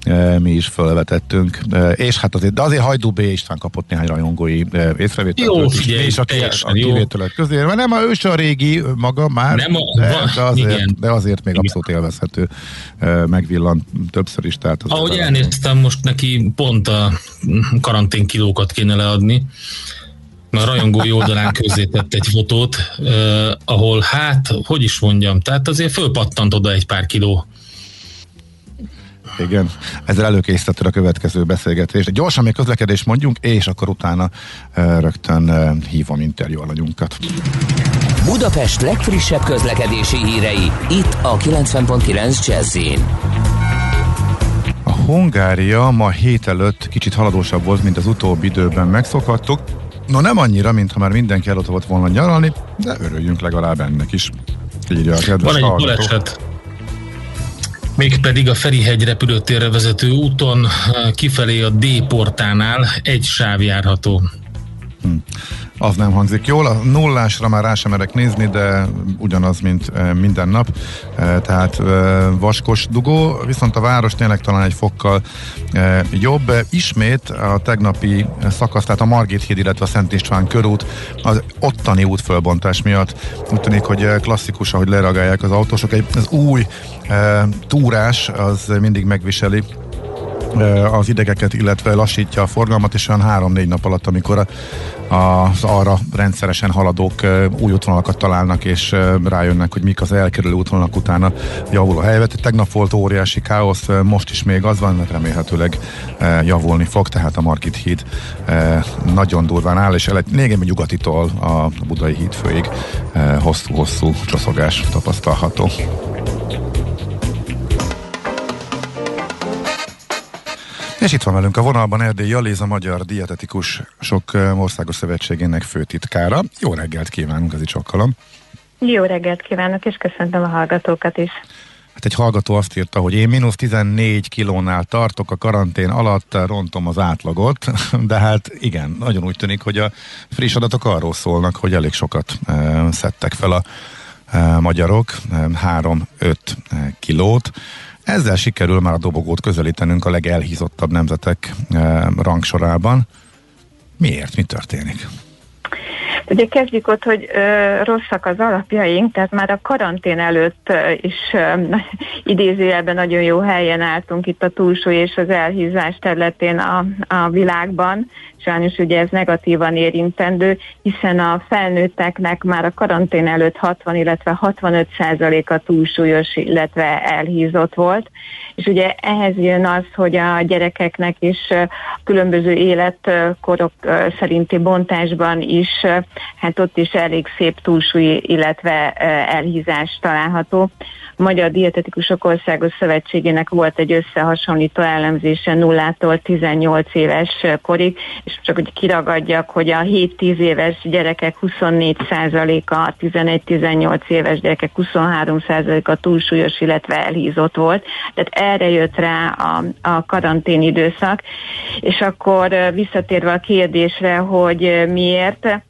e, mi is felvetettünk. E, és hát azért, de azért Hajdú B. István kapott néhány rajongói e, észrevételt. Jó, figyelj, és a, a kivételek közé. Mert nem a ős a régi maga már, nem a, de, de, azért, igen. de azért még abszolút élvezhető. Megvillant többször is. Tehát Ahogy elnéztem, most neki pont a karantén kilókat kéne leadni a rajongói oldalán közzétett egy fotót, eh, ahol hát, hogy is mondjam, tehát azért fölpattant oda egy pár kiló. Igen, ezzel előkészítetted a következő beszélgetést. Gyorsan még közlekedést mondjunk, és akkor utána eh, rögtön eh, hívom interjú alanyunkat. Budapest legfrissebb közlekedési hírei, itt a 90.9 jazz A Hungária ma hét előtt kicsit haladósabb volt, mint az utóbbi időben megszokhattuk. No nem annyira, mintha már mindenki volt volna nyaralni, de örüljünk legalább ennek is. Írja a kedves Van egy baleset. Mégpedig a Ferihegy repülőtérre vezető úton kifelé a D portánál egy sáv járható. Hm. Az nem hangzik jól. A nullásra már rá sem merek nézni, de ugyanaz, mint e, minden nap. E, tehát e, vaskos dugó, viszont a város tényleg talán egy fokkal jobb. Ismét a tegnapi szakasz, tehát a Margit híd, illetve a Szent István körút az ottani útfölbontás miatt úgy tűnik, hogy klasszikus, ahogy leragálják az autósok. Az új túrás az mindig megviseli az idegeket, illetve lassítja a forgalmat, és olyan 3-4 nap alatt, amikor az arra rendszeresen haladók új útvonalakat találnak, és rájönnek, hogy mik az elkerülő útvonalak utána javul a helyzet. Tegnap volt óriási káosz, most is még az van, mert remélhetőleg javulni fog, tehát a Markit híd nagyon durván áll, és lényegében nyugatitól a Budai híd főig hosszú-hosszú csoszogás tapasztalható. És itt van velünk a vonalban Erdély Jaléz, a Magyar Dietetikus Sok Országos Szövetségének főtitkára. Jó reggelt kívánunk, ez itt sokkalom. Jó reggelt kívánok, és köszöntöm a hallgatókat is. Hát egy hallgató azt írta, hogy én mínusz 14 kilónál tartok a karantén alatt, rontom az átlagot, <laughs> de hát igen, nagyon úgy tűnik, hogy a friss adatok arról szólnak, hogy elég sokat e, szedtek fel a e, magyarok, e, 3-5 kilót. Ezzel sikerül már a dobogót közelítenünk a legelhízottabb nemzetek e, rangsorában. Miért? Mi történik? Ugye kezdjük ott, hogy ö, rosszak az alapjaink, tehát már a karantén előtt ö, is ö, <laughs> idézőjelben nagyon jó helyen álltunk itt a túlsúly és az elhízás területén a, a világban. Sajnos ugye ez negatívan érintendő, hiszen a felnőtteknek már a karantén előtt 60, illetve 65 a túlsúlyos, illetve elhízott volt. És ugye ehhez jön az, hogy a gyerekeknek is különböző életkorok szerinti bontásban is, hát ott is elég szép túlsúly, illetve elhízás található. Magyar Dietetikusok Országos Szövetségének volt egy összehasonlító elemzése 0-tól 18 éves korig, és csak hogy kiragadjak, hogy a 7-10 éves gyerekek 24%-a, a 11-18 éves gyerekek 23%-a túlsúlyos, illetve elhízott volt. Tehát erre jött rá a, a karantén időszak. És akkor visszatérve a kérdésre, hogy miért,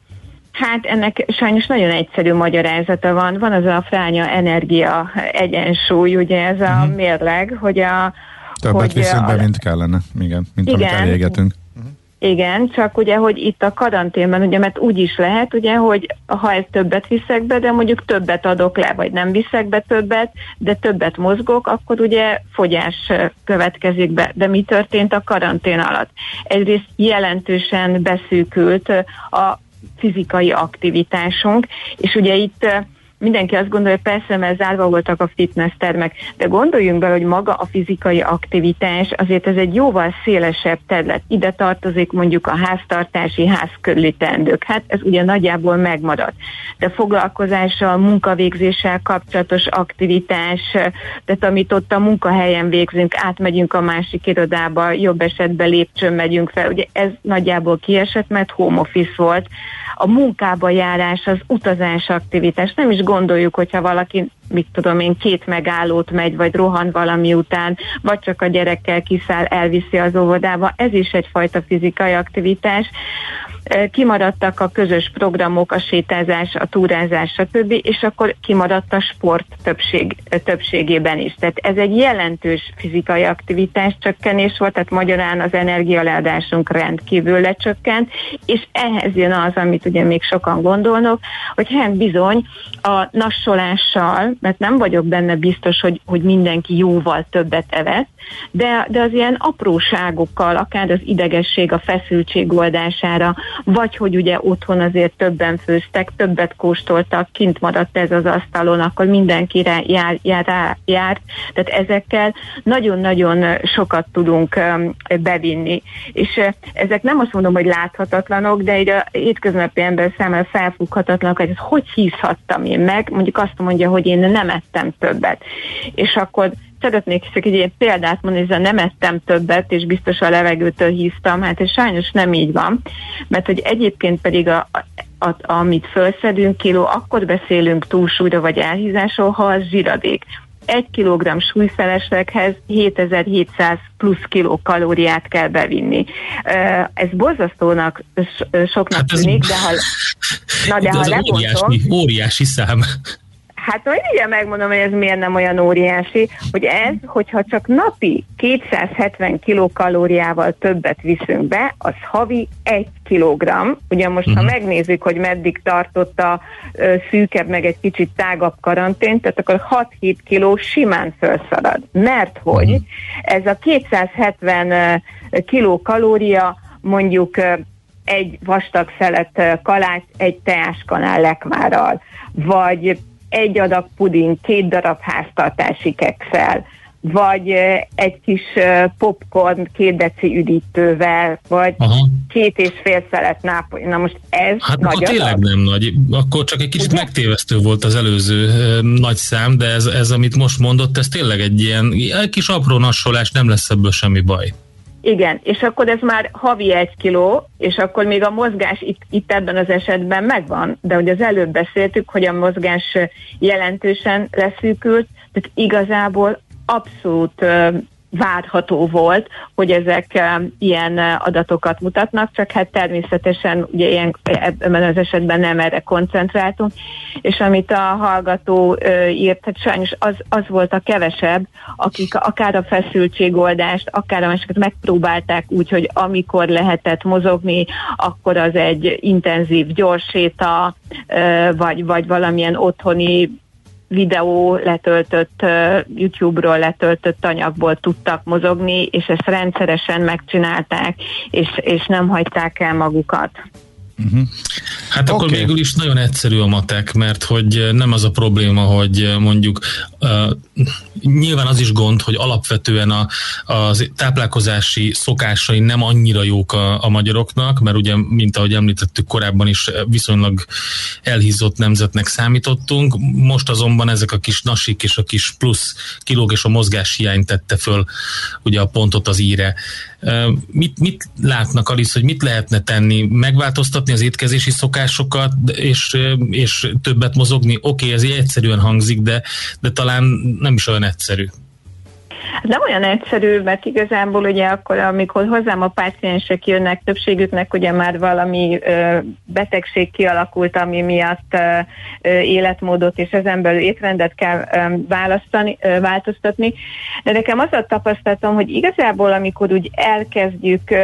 Hát ennek sajnos nagyon egyszerű magyarázata van. Van az a fránya energia egyensúly, ugye ez a uh-huh. mérleg, hogy a... Többet hogy viszünk be, mint kellene, igen, mint igen, amit elégetünk. Igen, csak ugye, hogy itt a karanténban, ugye, mert úgy is lehet, ugye, hogy ha ez többet viszek be, de mondjuk többet adok le, vagy nem viszek be többet, de többet mozgok, akkor ugye fogyás következik be. De mi történt a karantén alatt? Egyrészt jelentősen beszűkült a fizikai aktivitásunk, és ugye itt mindenki azt gondolja, hogy persze, mert zárva voltak a fitness termek, de gondoljunk bele, hogy maga a fizikai aktivitás, azért ez egy jóval szélesebb terület. Ide tartozik mondjuk a háztartási, házkörüli teendők. Hát ez ugye nagyjából megmaradt. De foglalkozással, munkavégzéssel kapcsolatos aktivitás, tehát amit ott a munkahelyen végzünk, átmegyünk a másik irodába, jobb esetben lépcsőn megyünk fel. Ugye ez nagyjából kiesett, mert home office volt. A munkába járás, az utazás aktivitás, nem is gondoljuk, hogyha valaki, mit tudom én, két megállót megy, vagy rohan valami után, vagy csak a gyerekkel kiszáll, elviszi az óvodába, ez is egyfajta fizikai aktivitás. Kimaradtak a közös programok, a sétázás, a túrázás, stb., és akkor kimaradt a sport többség, többségében is. Tehát ez egy jelentős fizikai aktivitás csökkenés volt, tehát magyarán az energialeadásunk rendkívül lecsökkent, és ehhez jön az, amit ugye még sokan gondolnak, hogy hát bizony a nassolással, mert nem vagyok benne biztos, hogy, hogy mindenki jóval többet evett, de, de az ilyen apróságokkal, akár az idegesség, a feszültség oldására, vagy hogy ugye otthon azért többen főztek, többet kóstoltak, kint maradt ez az asztalon, akkor mindenkire jár, jár, jár. Tehát ezekkel nagyon-nagyon sokat tudunk bevinni. És ezek nem azt mondom, hogy láthatatlanok, de egy a hétköznapi ember számára felfoghatatlanok, hogy ez hogy hízhattam én meg, mondjuk azt mondja, hogy én nem ettem többet. És akkor szeretnék csak egy példát mondani, hogy nem ettem többet, és biztos a levegőtől híztam, hát ez sajnos nem így van, mert hogy egyébként pedig a, a, amit felszedünk kiló, akkor beszélünk túlsúlyra vagy elhízásról, ha az zsiradék. egy kilogramm súlyfelesleghez 7700 plusz kilokalóriát kell bevinni. Ez borzasztónak soknak hát tűnik, de ha, <laughs> na de, de ha lebontom... Óriási, óriási szám. Hát majd ugye megmondom, hogy ez miért nem olyan óriási, hogy ez, hogyha csak napi 270 kilokalóriával többet viszünk be, az havi 1 kilogramm. Ugye most, uh-huh. ha mhm. megnézzük, hogy meddig tartott a ö, szűkebb, meg egy kicsit tágabb karantén, tehát akkor 6-7 kiló simán felszalad. Mert hogy uh-huh. ez a 270 kilokalória mondjuk egy vastag szelet kalács egy teáskanál lekmárral, vagy egy adag puding, két darab háztartási kekszel, vagy egy kis popcorn két deci üdítővel, vagy Aha. két és fél szelet nápoly. Na most ez hát nagy adag? tényleg nem nagy. Akkor csak egy kicsit Ugye? megtévesztő volt az előző nagy szám, de ez, ez, amit most mondott, ez tényleg egy ilyen egy kis apró nassolás, nem lesz ebből semmi baj. Igen, és akkor ez már havi egy kiló, és akkor még a mozgás itt, itt ebben az esetben megvan, de hogy az előbb beszéltük, hogy a mozgás jelentősen leszűkült, tehát igazából abszolút várható volt, hogy ezek ilyen adatokat mutatnak, csak hát természetesen ugye ilyen, ebben az esetben nem erre koncentráltunk, és amit a hallgató írt, hát sajnos az, az volt a kevesebb, akik akár a feszültségoldást, akár a másikat megpróbálták úgy, hogy amikor lehetett mozogni, akkor az egy intenzív gyorséta, vagy, vagy valamilyen otthoni videó letöltött, YouTube-ról letöltött anyagból tudtak mozogni, és ezt rendszeresen megcsinálták, és, és nem hagyták el magukat. Uh-huh. Hát okay. akkor végül is nagyon egyszerű a matek, mert hogy nem az a probléma, hogy mondjuk uh, nyilván az is gond, hogy alapvetően a, a táplálkozási szokásai nem annyira jók a, a magyaroknak, mert ugye, mint ahogy említettük korábban is, viszonylag elhízott nemzetnek számítottunk, most azonban ezek a kis nasik és a kis plusz kilók és a mozgás hiány tette föl ugye a pontot az íre. Mit, mit látnak, Alice, hogy mit lehetne tenni? Megváltoztatni az étkezési szokásokat, és, és többet mozogni? Oké, okay, ez egyszerűen hangzik, de, de talán nem is olyan egyszerű. Nem olyan egyszerű, mert igazából ugye akkor, amikor hozzám a páciensek jönnek, többségüknek ugye már valami ö, betegség kialakult, ami miatt ö, életmódot és ezen belül étrendet kell ö, választani, ö, változtatni. De nekem az a tapasztalatom, hogy igazából amikor úgy elkezdjük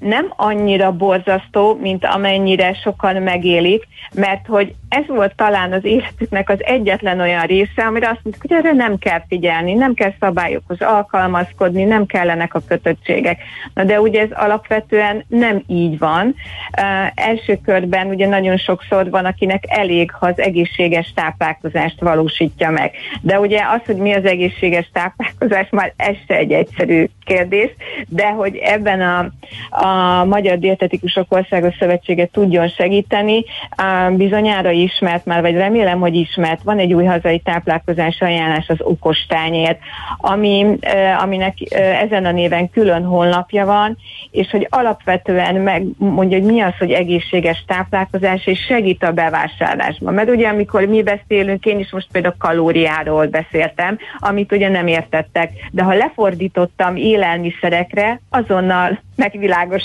nem annyira borzasztó, mint amennyire sokan megélik, mert hogy ez volt talán az életüknek az egyetlen olyan része, amire azt mondtuk, hogy erre nem kell figyelni, nem kell szabályokhoz alkalmazkodni, nem kellenek a kötöttségek. Na de ugye ez alapvetően nem így van. Uh, első körben ugye nagyon sokszor van, akinek elég, ha az egészséges táplálkozást valósítja meg. De ugye az, hogy mi az egészséges táplálkozás, már ez se egy egyszerű kérdés, de hogy ebben a, a Magyar Dietetikusok Országos Szövetsége tudjon segíteni, bizonyára ismert már, vagy remélem, hogy ismert, van egy új hazai táplálkozás ajánlás az okos tányért, ami, aminek ezen a néven külön honlapja van, és hogy alapvetően megmondja, hogy mi az, hogy egészséges táplálkozás, és segít a bevásárlásban. Mert ugye amikor mi beszélünk, én is most például kalóriáról beszéltem, amit ugye nem értettek, de ha lefordítottam élelmiszerekre, azonnal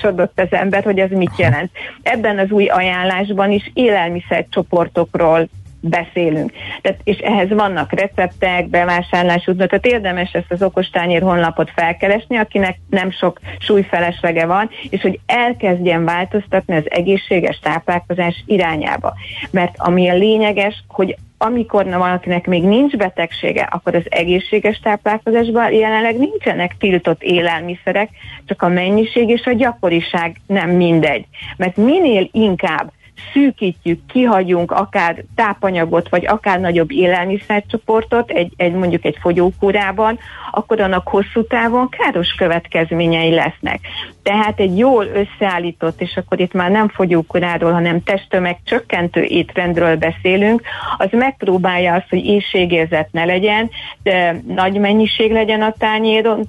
megvilágosodott az ember, hogy ez mit jelent. Ebben az új ajánlásban is élelmiszercsoportokról beszélünk. Tehát, és ehhez vannak receptek, bevásárlásútnak, tehát érdemes ezt az okostányér honlapot felkeresni, akinek nem sok súlyfeleslege van, és hogy elkezdjen változtatni az egészséges táplálkozás irányába. Mert ami a lényeges, hogy amikor valakinek még nincs betegsége, akkor az egészséges táplálkozásban jelenleg nincsenek tiltott élelmiszerek, csak a mennyiség és a gyakoriság nem mindegy. Mert minél inkább szűkítjük, kihagyunk akár tápanyagot, vagy akár nagyobb élelmiszercsoportot, egy, egy mondjuk egy fogyókúrában, akkor annak hosszú távon káros következményei lesznek. Tehát egy jól összeállított, és akkor itt már nem fogyókúráról, hanem testtömeg csökkentő étrendről beszélünk, az megpróbálja azt, hogy éjségérzet ne legyen, de nagy mennyiség legyen a tányéron,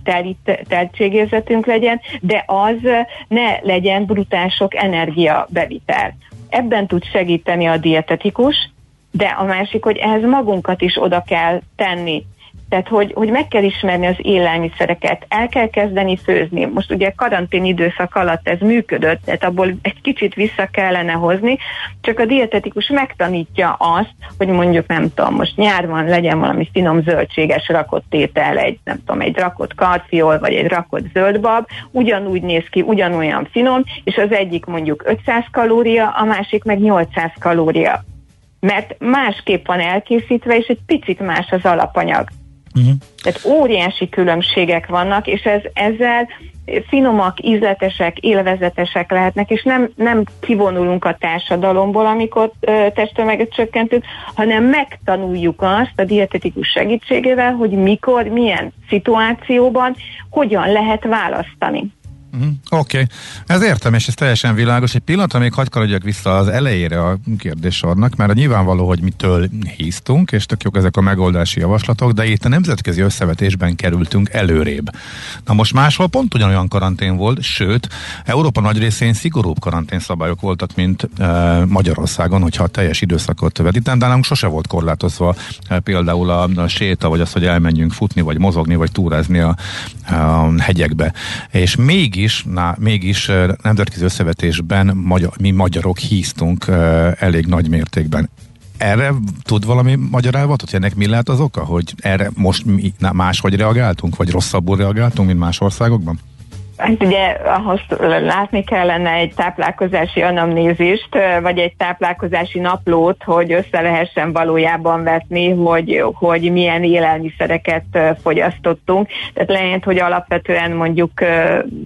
teltségérzetünk legyen, de az ne legyen brutások energiabevitel. Ebben tud segíteni a dietetikus, de a másik, hogy ehhez magunkat is oda kell tenni. Tehát, hogy, hogy meg kell ismerni az élelmiszereket, el kell kezdeni főzni. Most ugye karantén időszak alatt ez működött, tehát abból egy kicsit vissza kellene hozni, csak a dietetikus megtanítja azt, hogy mondjuk nem tudom, most nyár van, legyen valami finom zöldséges rakott tétel, egy nem tudom, egy rakott karfiol, vagy egy rakott zöldbab, ugyanúgy néz ki, ugyanolyan finom, és az egyik mondjuk 500 kalória, a másik meg 800 kalória mert másképp van elkészítve, és egy picit más az alapanyag. Uh-huh. Tehát óriási különbségek vannak, és ez, ezzel finomak, ízletesek, élvezetesek lehetnek, és nem, nem kivonulunk a társadalomból, amikor testtömeget csökkentünk, hanem megtanuljuk azt a dietetikus segítségével, hogy mikor, milyen szituációban, hogyan lehet választani. Uh-huh. Oké, okay. ez értem, és ez teljesen világos. Egy pillanatra még hagyd vissza az elejére a kérdéssornak, mert a nyilvánvaló, hogy mitől híztunk, és tök jók ezek a megoldási javaslatok, de itt a nemzetközi összevetésben kerültünk előrébb. Na most máshol pont ugyanolyan karantén volt, sőt, Európa nagy részén szigorúbb karantén szabályok voltak, mint e, Magyarországon, hogyha a teljes időszakot vetítem, de nálunk sose volt korlátozva e, például a, a séta, vagy az, hogy elmenjünk futni, vagy mozogni, vagy túrázni a, a hegyekbe. És mégis mégis, na, mégis nemzetközi összevetésben magyar, mi magyarok híztunk elég nagy mértékben. Erre tud valami magyarávat, hogy ennek mi lehet az oka, hogy erre most mi máshogy reagáltunk, vagy rosszabbul reagáltunk, mint más országokban? Hát ugye ahhoz látni kellene egy táplálkozási anamnézist, vagy egy táplálkozási naplót, hogy össze lehessen valójában vetni, hogy, hogy milyen élelmiszereket fogyasztottunk. Tehát lehet, hogy alapvetően mondjuk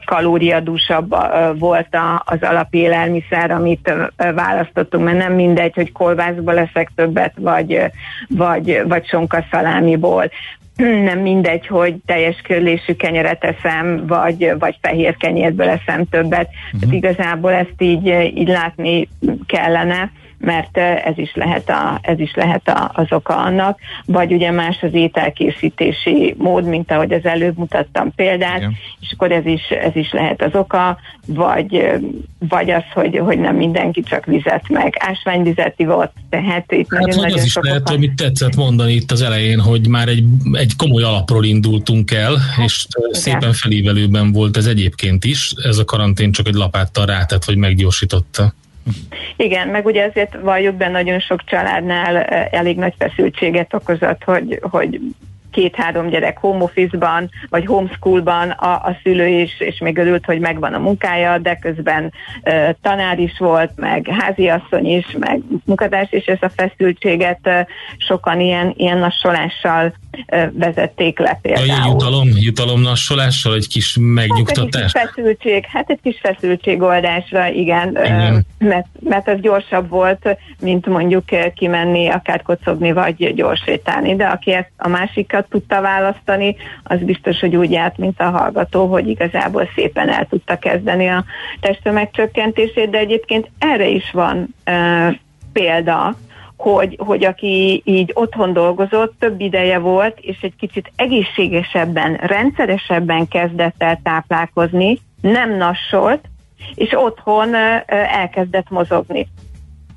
kalóriadúsabb volt az alapélelmiszer, amit választottunk, mert nem mindegy, hogy kolbászból leszek többet, vagy, vagy, vagy sonkaszalámiból nem mindegy, hogy teljes körlésű kenyeret eszem, vagy, vagy fehér kenyérből eszem többet. Uh-huh. Tehát igazából ezt így, így látni kellene mert ez is lehet, a, ez is lehet a, az oka annak, vagy ugye más az ételkészítési mód, mint ahogy az előbb mutattam példát, Igen. és akkor ez is, ez is lehet az oka, vagy, vagy az, hogy, hogy nem mindenki csak vizet meg ásványvizet ivott, tehát itt hát nagyon, nagyon az is lehet, oka. amit tetszett mondani itt az elején, hogy már egy, egy komoly alapról indultunk el, és Igen. szépen felívelőben volt ez egyébként is, ez a karantén csak egy lapáttal rátett, vagy meggyorsította. Igen, meg ugye azért valljuk be nagyon sok családnál elég nagy feszültséget okozott, hogy, hogy két-három gyerek home office-ban, vagy homeschoolban a, a szülő is, és még örült, hogy megvan a munkája, de közben e, tanár is volt, meg háziasszony is, meg munkatárs is, és a feszültséget e, sokan ilyen, ilyen nassolással e, vezették le például. A jutalom, jutalom nassolással, egy kis megnyugtatás? Hát egy kis feszültség, hát egy kis feszültségoldásra, igen, igen. Mert, mert ez gyorsabb volt, mint mondjuk kimenni, akár kocogni, vagy gyorsétálni, de aki ezt a másikat tudta választani, az biztos, hogy úgy járt, mint a hallgató, hogy igazából szépen el tudta kezdeni a testtömegcsökkentését, de egyébként erre is van példa, hogy, hogy aki így otthon dolgozott, több ideje volt, és egy kicsit egészségesebben, rendszeresebben kezdett el táplálkozni, nem nassolt, és otthon elkezdett mozogni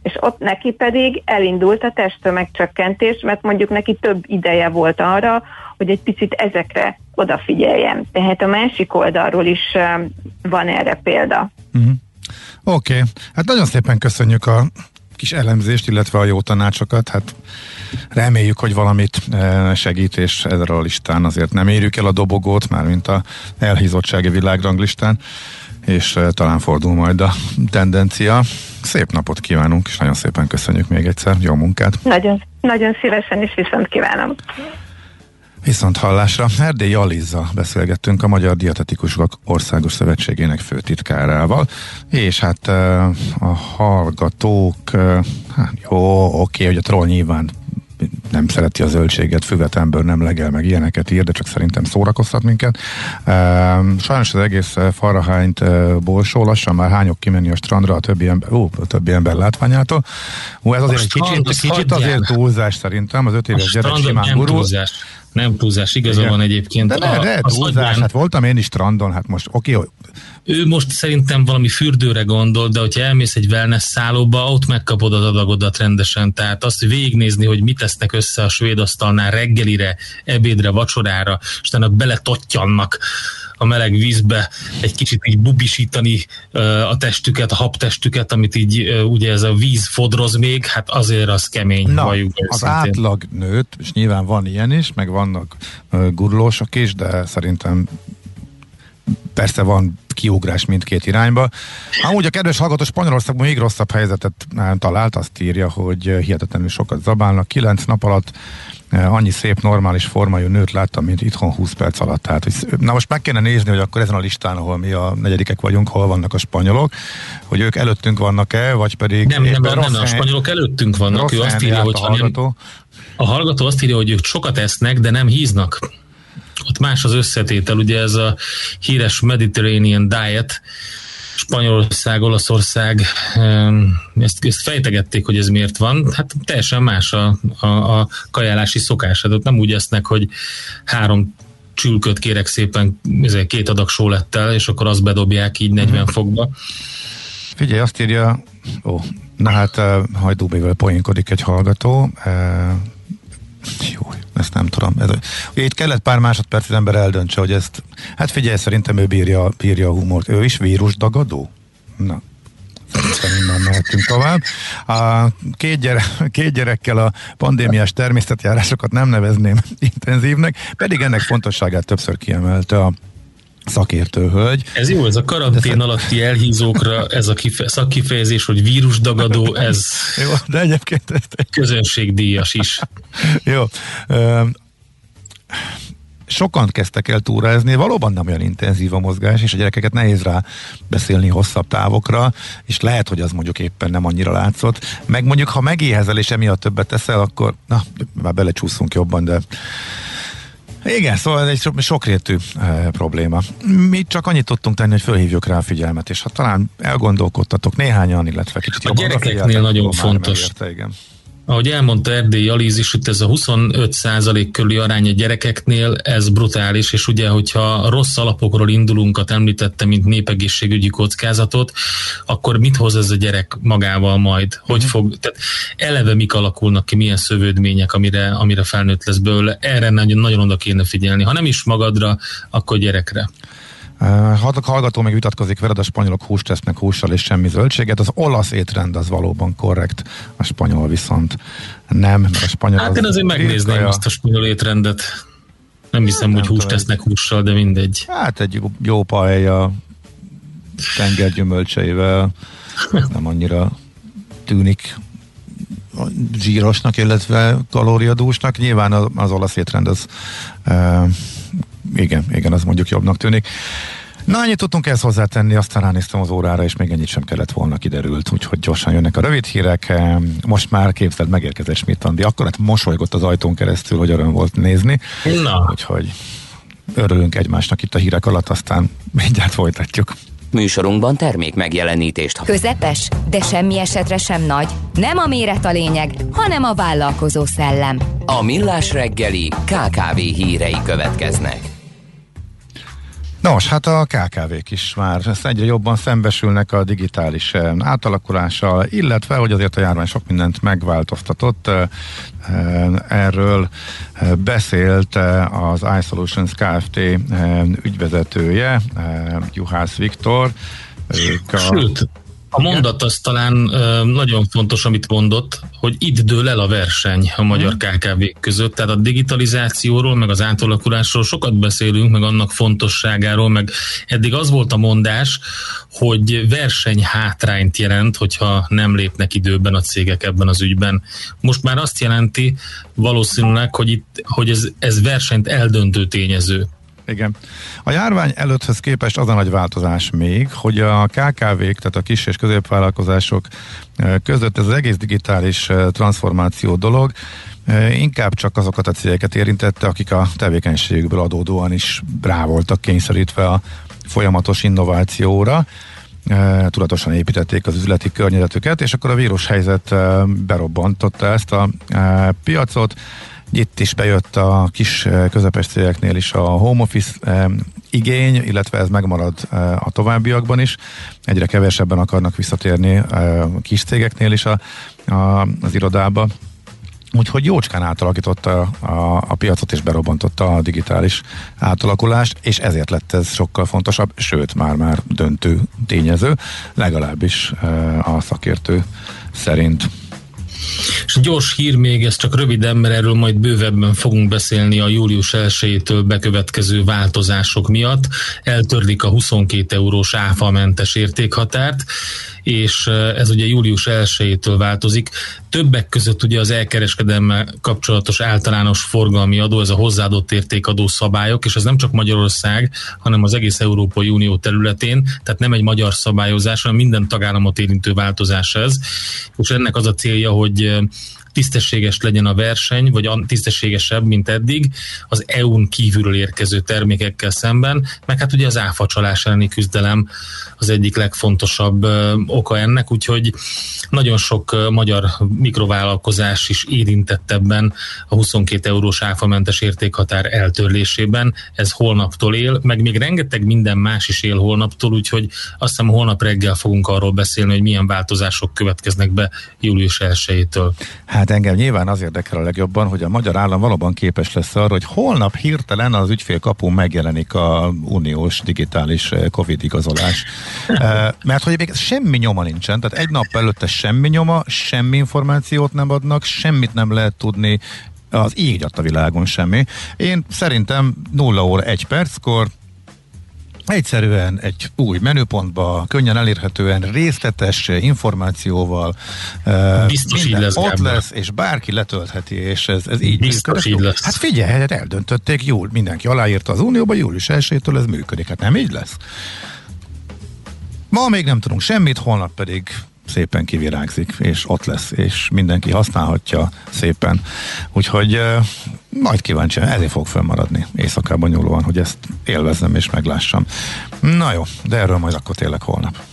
és ott neki pedig elindult a testtömegcsökkentés, mert mondjuk neki több ideje volt arra, hogy egy picit ezekre odafigyeljen. Tehát a másik oldalról is van erre példa. Uh-huh. Oké, okay. hát nagyon szépen köszönjük a kis elemzést, illetve a jó tanácsokat. Hát reméljük, hogy valamit segít, és ezzel a listán azért nem érjük el a dobogót, már mint a elhízottsági világranglistán és uh, talán fordul majd a tendencia. Szép napot kívánunk, és nagyon szépen köszönjük még egyszer. Jó munkát! Nagyon, nagyon szívesen is viszont kívánom. Viszont hallásra Erdély Alizza beszélgettünk a Magyar Dietetikusok Országos Szövetségének főtitkárával, és hát a hallgatók, hát jó, oké, hogy a troll nyilván nem szereti a zöldséget, füvet ember nem legel, meg ilyeneket ír, de csak szerintem szórakoztat minket. Sajnos az egész Farahányt bolsó, lassan már hányok kimenni a strandra a többi ember, ó, a többi ember látványától. Ó, ez azért egy kicsit, kicsit azért túlzás szerintem, az öt éves gyerek simán gurul. Nem túlzás, igaza Igen. van egyébként. De ne, de túlzás, agyán, hát voltam én is strandon, hát most oké, okay, ő most szerintem valami fürdőre gondol, de hogyha elmész egy wellness szállóba, ott megkapod az adagodat rendesen. Tehát azt végignézni, hogy mit tesznek össze a svéd asztalnál reggelire, ebédre, vacsorára, és utána beletottyannak a meleg vízbe, egy kicsit így bubisítani a testüket, a habtestüket, amit így ugye ez a víz fodroz még, hát azért az kemény. Na, az őszintén. átlag nőtt, és nyilván van ilyen is, meg vannak gurulósok is, de szerintem persze van kiugrás mindkét irányba. Amúgy a kedves hallgató Spanyolországban még rosszabb helyzetet talált, azt írja, hogy hihetetlenül sokat zabálnak. Kilenc nap alatt annyi szép, normális formájú nőt láttam, mint itthon 20 perc alatt. Tehát, hogy, na most meg kéne nézni, hogy akkor ezen a listán, ahol mi a negyedikek vagyunk, hol vannak a spanyolok, hogy ők előttünk vannak-e, vagy pedig... Nem, nem, nem, nem, a spanyolok előttünk vannak. Ő azt írja, hogy a hallgató. a hallgató azt írja, hogy ők sokat esznek, de nem híznak ott más az összetétel, ugye ez a híres Mediterranean Diet, Spanyolország, Olaszország, ezt, ezt fejtegették, hogy ez miért van. Hát teljesen más a, a, a kajálási szokás. Hát ott nem úgy esznek, hogy három csülköt kérek szépen két adag sólettel, és akkor azt bedobják így 40 mm-hmm. fokba. Figyelj, azt írja, ó, na hát hajdúbével poénkodik egy hallgató, jó, ezt nem tudom. Ez, ugye itt kellett pár másodperc, az ember eldöntse, hogy ezt, hát figyelj, szerintem ő bírja, bírja a humort. Ő is vírus dagadó? Na, szerintem innen mehetünk tovább. A két, gyere, két gyerekkel a pandémiás természetjárásokat nem nevezném <laughs> intenzívnek, pedig ennek fontosságát többször kiemelte a szakértő hölgy. Ez jó, ez a karantén de alatti elhízókra, ez a kife- szakkifejezés, hogy vírusdagadó, <laughs> ez jó, de egyébként közönségdíjas is. <laughs> jó. sokan kezdtek el túrázni, valóban nem olyan intenzív a mozgás, és a gyerekeket nehéz rá beszélni hosszabb távokra, és lehet, hogy az mondjuk éppen nem annyira látszott. Meg mondjuk, ha megéhezel, és emiatt többet teszel, akkor na, már belecsúszunk jobban, de igen, szóval ez egy sokrétű e, probléma. Mi csak annyit tudtunk tenni, hogy fölhívjuk rá a figyelmet, és ha talán elgondolkodtatok néhányan, illetve kicsit a gyerekeknél nagyon fontos. Megérte, igen ahogy elmondta Erdély Aliz is, hogy ez a 25% körüli arány a gyerekeknél, ez brutális, és ugye, hogyha rossz alapokról indulunk, a említette, mint népegészségügyi kockázatot, akkor mit hoz ez a gyerek magával majd? Hogy uh-huh. fog, tehát eleve mik alakulnak ki, milyen szövődmények, amire, amire felnőtt lesz belőle, erre nagyon, nagyon oda kéne figyelni. Ha nem is magadra, akkor gyerekre. Hallgató még vitatkozik veled, a spanyolok húst tesznek hússal és semmi zöldséget. Az olasz étrend az valóban korrekt, a spanyol viszont nem, mert a spanyol Hát az én azért megnézném rizkaja. azt a spanyol étrendet. Nem hiszem, nem hogy húst tesznek hússal, de mindegy. Hát egy jó paella tengergyümölcseivel nem annyira tűnik zsírosnak, illetve kalóriadúsnak. Nyilván az, olasz étrend az igen, igen, az mondjuk jobbnak tűnik. Na, annyit tudtunk ezt hozzátenni, aztán ránéztem az órára, és még ennyit sem kellett volna kiderült, úgyhogy gyorsan jönnek a rövid hírek. Most már képzeld, megérkezett Schmidt Andi. Akkor hát mosolygott az ajtón keresztül, hogy öröm volt nézni. Na. Úgyhogy örülünk egymásnak itt a hírek alatt, aztán mindjárt folytatjuk. Műsorunkban termék megjelenítést. Közepes, de semmi esetre sem nagy. Nem a méret a lényeg, hanem a vállalkozó szellem. A Millás reggeli KKV hírei következnek. Nos, hát a KKV-k is már ezt egyre jobban szembesülnek a digitális átalakulással, illetve, hogy azért a járvány sok mindent megváltoztatott. Erről beszélt az iSolutions Kft. ügyvezetője, Juhász Viktor. Ők a... Sőt, a mondat az talán nagyon fontos, amit mondott, hogy itt dől el a verseny a magyar mhm. kkv között, tehát a digitalizációról, meg az átalakulásról sokat beszélünk, meg annak fontosságáról, meg eddig az volt a mondás, hogy verseny hátrányt jelent, hogyha nem lépnek időben a cégek ebben az ügyben. Most már azt jelenti valószínűleg, hogy, itt, hogy ez, ez versenyt eldöntő tényező. Igen. A járvány előtthöz képest az a nagy változás még, hogy a KKV-k, tehát a kis és középvállalkozások között ez az egész digitális transformáció dolog inkább csak azokat a cégeket érintette, akik a tevékenységükből adódóan is rá voltak kényszerítve a folyamatos innovációra tudatosan építették az üzleti környezetüket, és akkor a vírushelyzet berobbantotta ezt a piacot, Itt is bejött a kis közepes cégeknél is a home office igény, illetve ez megmarad a továbbiakban is. Egyre kevesebben akarnak visszatérni a kis cégeknél is a, a, az irodába. Úgyhogy jócskán átalakította a, a piacot és berobbantotta a digitális átalakulást, és ezért lett ez sokkal fontosabb, sőt már-már döntő tényező, legalábbis a szakértő szerint. És gyors hír még, ez csak röviden, mert erről majd bővebben fogunk beszélni a július 1-től bekövetkező változások miatt. Eltörlik a 22 eurós áfamentes értékhatárt, és ez ugye július 1-től változik. Többek között ugye az elkereskedelmmel kapcsolatos általános forgalmi adó, ez a hozzáadott értékadó szabályok, és ez nem csak Magyarország, hanem az egész Európai Unió területén, tehát nem egy magyar szabályozás, hanem minden tagállamot érintő változás ez, és ennek az a célja, hogy tisztességes legyen a verseny, vagy tisztességesebb, mint eddig az EU-n kívülről érkező termékekkel szemben, meg hát ugye az áfacsalás elleni küzdelem az egyik legfontosabb oka ennek, úgyhogy nagyon sok magyar mikrovállalkozás is érintett ebben a 22 eurós áfamentes értékhatár eltörlésében. Ez holnaptól él, meg még rengeteg minden más is él holnaptól, úgyhogy azt hiszem holnap reggel fogunk arról beszélni, hogy milyen változások következnek be július 1-től. Hát engem nyilván az érdekel a legjobban, hogy a magyar állam valóban képes lesz arra, hogy holnap hirtelen az ügyfélkapun megjelenik a uniós digitális Covid igazolás. Mert hogy még semmi nyoma nincsen, tehát egy nap előtte semmi nyoma, semmi információt nem adnak, semmit nem lehet tudni, az így a világon semmi. Én szerintem 0 óra 1 perckor egyszerűen egy új menüpontba, könnyen elérhetően, részletes információval Biztos így lesz, ott lesz, és bárki letöltheti, és ez, ez így Biztos így lesz. Hát figyelj, hát eldöntötték, jól, mindenki aláírta az Unióba, július 1 ez működik, hát nem így lesz? Ma még nem tudunk semmit, holnap pedig szépen kivirágzik, és ott lesz, és mindenki használhatja szépen. Úgyhogy uh, majd kíváncsi, ezért fog fönnmaradni éjszakában nyúlóan, hogy ezt élvezzem és meglássam. Na jó, de erről majd akkor tényleg holnap.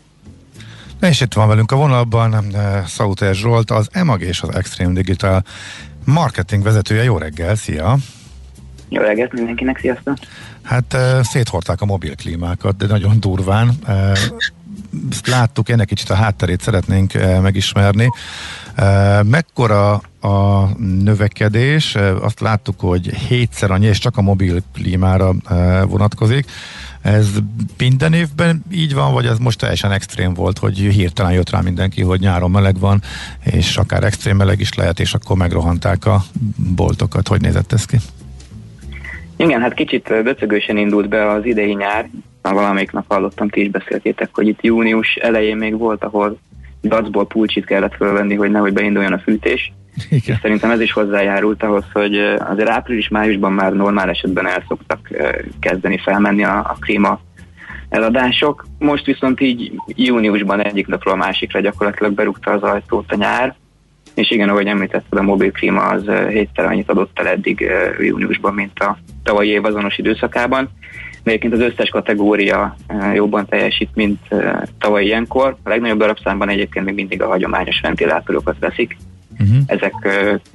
És itt van velünk a vonalban Szauter Zsolt, az EMAG és az Extreme Digital marketing vezetője. Jó reggel, szia! Jó reggelt mindenkinek, sziasztok! Hát széthorták a mobil klímákat, de nagyon durván. Ezt láttuk, ennek kicsit a hátterét szeretnénk megismerni. Mekkora a növekedés? Azt láttuk, hogy hétszer annyi, és csak a mobil klímára vonatkozik. Ez minden évben így van, vagy ez most teljesen extrém volt, hogy hirtelen jött rá mindenki, hogy nyáron meleg van, és akár extrém meleg is lehet, és akkor megrohanták a boltokat. Hogy nézett ez ki? Igen, hát kicsit döcögősen indult be az idei nyár. Valamelyik nap hallottam, ti is beszéltétek, hogy itt június elején még volt, ahol dacból pulcsit kellett fölvenni, hogy nehogy beinduljon a fűtés. Igen. Szerintem ez is hozzájárult ahhoz, hogy azért április-májusban már normál esetben el szoktak kezdeni felmenni a, a klíma eladások. Most viszont így júniusban egyik napról a másikra gyakorlatilag berúgta az ajtót a nyár, és igen, ahogy említetted, a mobil klíma az hétszer annyit adott el eddig júniusban, mint a tavalyi év azonos időszakában. Egyébként az összes kategória jobban teljesít, mint tavaly ilyenkor. A legnagyobb darabszámban egyébként még mindig a hagyományos ventilátorokat veszik. Uh-huh. Ezek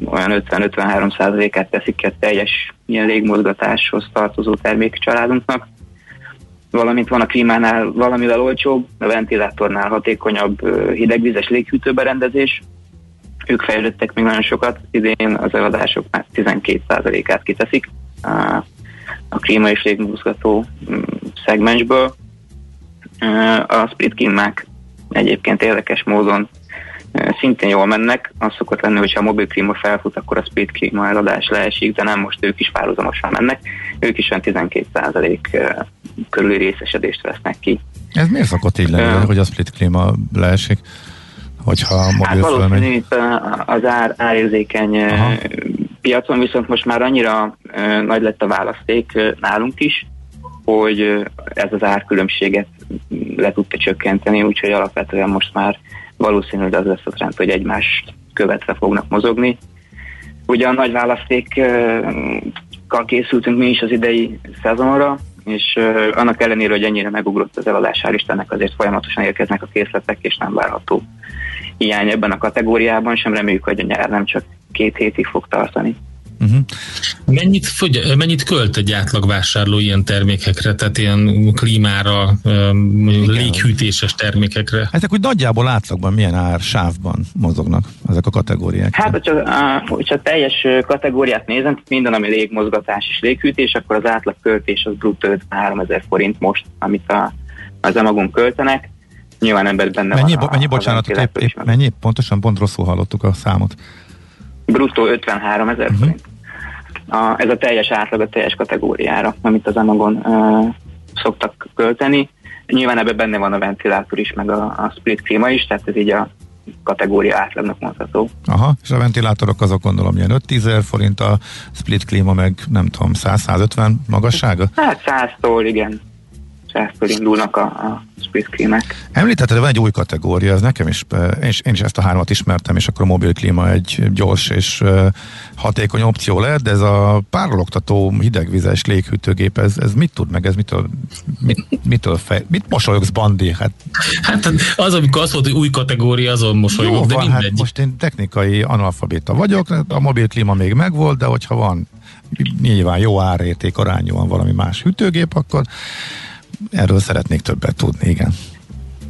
olyan 50-53 százalékát teszik ki a teljes ilyen légmozgatáshoz tartozó termékcsaládunknak. Valamint van a klímánál valamivel olcsóbb, a ventilátornál hatékonyabb hidegvizes léghűtőberendezés, ők fejlődtek még nagyon sokat, idén az eladások már 12%-át kiteszik a klíma és légmozgató mm, szegmensből. A split klímák egyébként érdekes módon szintén jól mennek. Az szokott lenni, hogyha a mobil klíma felfut, akkor a split klíma eladás leesik, de nem most ők is párhuzamosan mennek. Ők is olyan 12% körüli részesedést vesznek ki. Ez miért szokott így lenni, uh, hogy a split klíma leesik? hogyha a mobil hát valószínű itt az ár, árérzékeny Aha. Piacon, viszont most már annyira nagy lett a választék nálunk is, hogy ez az árkülönbséget le tudta csökkenteni, úgyhogy alapvetően most már valószínű, az lesz a trend, hogy egymást követve fognak mozogni. Ugye a nagy választékkal készültünk mi is az idei szezonra, és annak ellenére, hogy ennyire megugrott az eladás, hál' Istennek azért folyamatosan érkeznek a készletek, és nem várható hiány ebben a kategóriában, sem reméljük, hogy a nyár nem csak két hétig fog tartani. Uh-huh. Mennyit, fogy, mennyit költ egy átlagvásárló ilyen termékekre, tehát ilyen klímára, léghűtéses termékekre? Ezek úgy nagyjából átlagban milyen ár sávban mozognak ezek a kategóriák? Hát, hogyha, hogyha teljes kategóriát nézem, minden, ami légmozgatás és léghűtés, akkor az átlag költés az bruttó 3000 forint most, amit a, az emagon költenek. Nyilván ember benne mennyi, van. A, mennyi, bocsánat, épp, épp, mennyi? Pontosan, pont rosszul hallottuk a számot bruttó 53 ezer uh-huh. forint. A, ez a teljes átlag a teljes kategóriára, amit az Amagon uh, szoktak költeni. Nyilván ebben benne van a ventilátor is, meg a, a split klíma is, tehát ez így a kategória átlagnak mondható. Aha, és a ventilátorok azok gondolom ilyen 5-10 forint, a split klíma meg nem tudom, 100-150 magassága? Hát 100-tól, igen. 100-tól indulnak a, a split klímák. Említetted, van egy új kategória, ez nekem is, én is, én is ezt a hármat ismertem, és akkor a mobil klíma egy gyors és hatékony opció lehet, de ez a párologtató hidegvizes léghűtőgép, ez, ez mit tud meg, ez mitől, mit, mitől fej, mit mosolyogsz, Bandi? Hát, hát az, amikor azt mondta, hogy új kategória, azon mosolygok, Jó, de van, Hát most én technikai analfabéta vagyok, a mobil klíma még megvolt, de hogyha van nyilván jó árérték arányúan valami más hűtőgép, akkor erről szeretnék többet tudni, igen.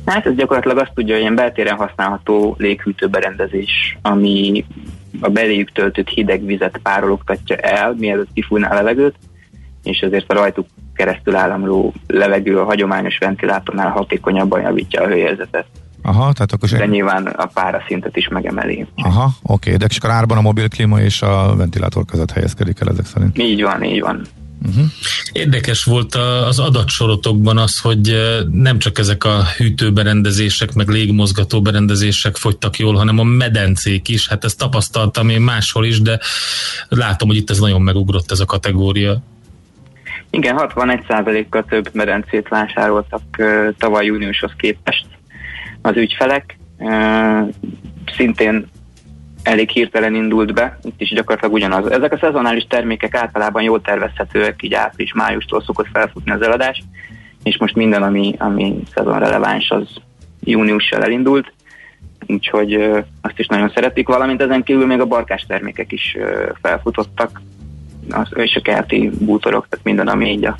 Hát ez gyakorlatilag azt tudja, hogy ilyen beltéren használható léghűtőberendezés, ami a beléjük töltött hideg vizet párologtatja el, mielőtt kifújná a levegőt, és ezért a rajtuk keresztül államló levegő a hagyományos ventilátornál hatékonyabban javítja a hőérzetet. Aha, tehát akkor De nyilván a pára szintet is megemeli. Aha, oké, de csak árban a mobil klíma és a ventilátor között helyezkedik el ezek szerint. Így van, így van. Uh-huh. Érdekes volt az adatsorotokban az, hogy nem csak ezek a hűtőberendezések, meg légmozgató berendezések fogytak jól, hanem a medencék is. Hát ezt tapasztaltam én máshol is, de látom, hogy itt ez nagyon megugrott ez a kategória. Igen, 61%-kal több medencét vásároltak tavaly júniushoz képest az ügyfelek. Szintén elég hirtelen indult be, itt is gyakorlatilag ugyanaz. Ezek a szezonális termékek általában jól tervezhetőek, így április-májustól szokott felfutni az eladás, és most minden, ami, ami szezonreleváns, az júniussal elindult, úgyhogy ö, azt is nagyon szeretik, valamint ezen kívül még a barkás termékek is ö, felfutottak, az, és bútorok, tehát minden, ami így a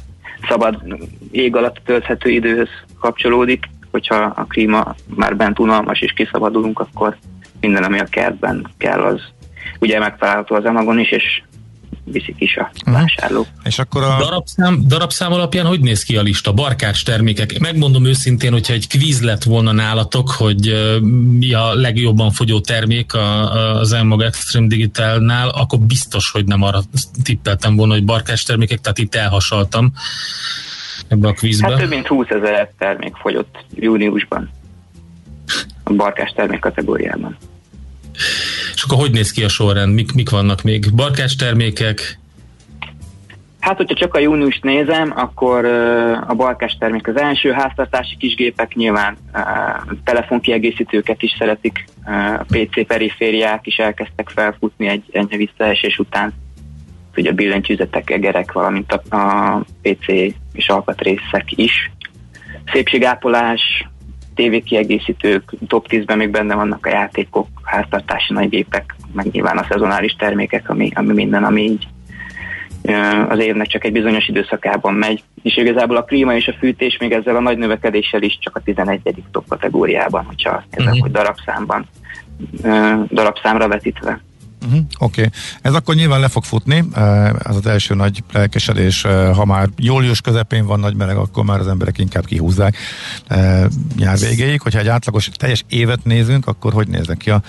szabad ég alatt tölthető időhöz kapcsolódik, hogyha a klíma már bent unalmas és kiszabadulunk, akkor minden, ami a kertben kell, az ugye megtalálható az Amagon is, és viszik is a mhm. vásárlók. Uh-huh. És akkor a... Darabszám, darabszám alapján hogy néz ki a lista? Barkács termékek. Megmondom őszintén, hogyha egy kvíz lett volna nálatok, hogy uh, mi a legjobban fogyó termék a, a, az Elmag Extreme Digitalnál, akkor biztos, hogy nem arra tippeltem volna, hogy barkács termékek, tehát itt elhasaltam ebbe a kvízbe. Hát több mint 20 ezer termék fogyott júniusban barkás termék kategóriában. És akkor hogy néz ki a sorrend? Mik, mik vannak még? Barkás termékek? Hát, hogyha csak a júniust nézem, akkor a barkás termék az első, háztartási kisgépek nyilván telefonkiegészítőket is szeretik, uh, PC perifériák is elkezdtek felfutni egy enyhe visszaesés után, ugye a billentyűzetek, egerek, valamint a, a PC és alkatrészek is. Szépségápolás, tévékiegészítők, top 10-ben még benne vannak a játékok, háztartási nagygépek, meg nyilván a szezonális termékek, ami, ami minden, ami így az évnek csak egy bizonyos időszakában megy, és igazából a klíma és a fűtés még ezzel a nagy növekedéssel is csak a 11. top kategóriában, hogyha azt nézem, uh-huh. hogy darabszámban, darabszámra vetítve. Uh-huh, Oké, okay. ez akkor nyilván le fog futni, ez az első nagy lelkesedés, ha már július közepén van nagy meleg, akkor már az emberek inkább kihúzzák nyár végéig, hogyha egy átlagos teljes évet nézünk, akkor hogy néznek ki a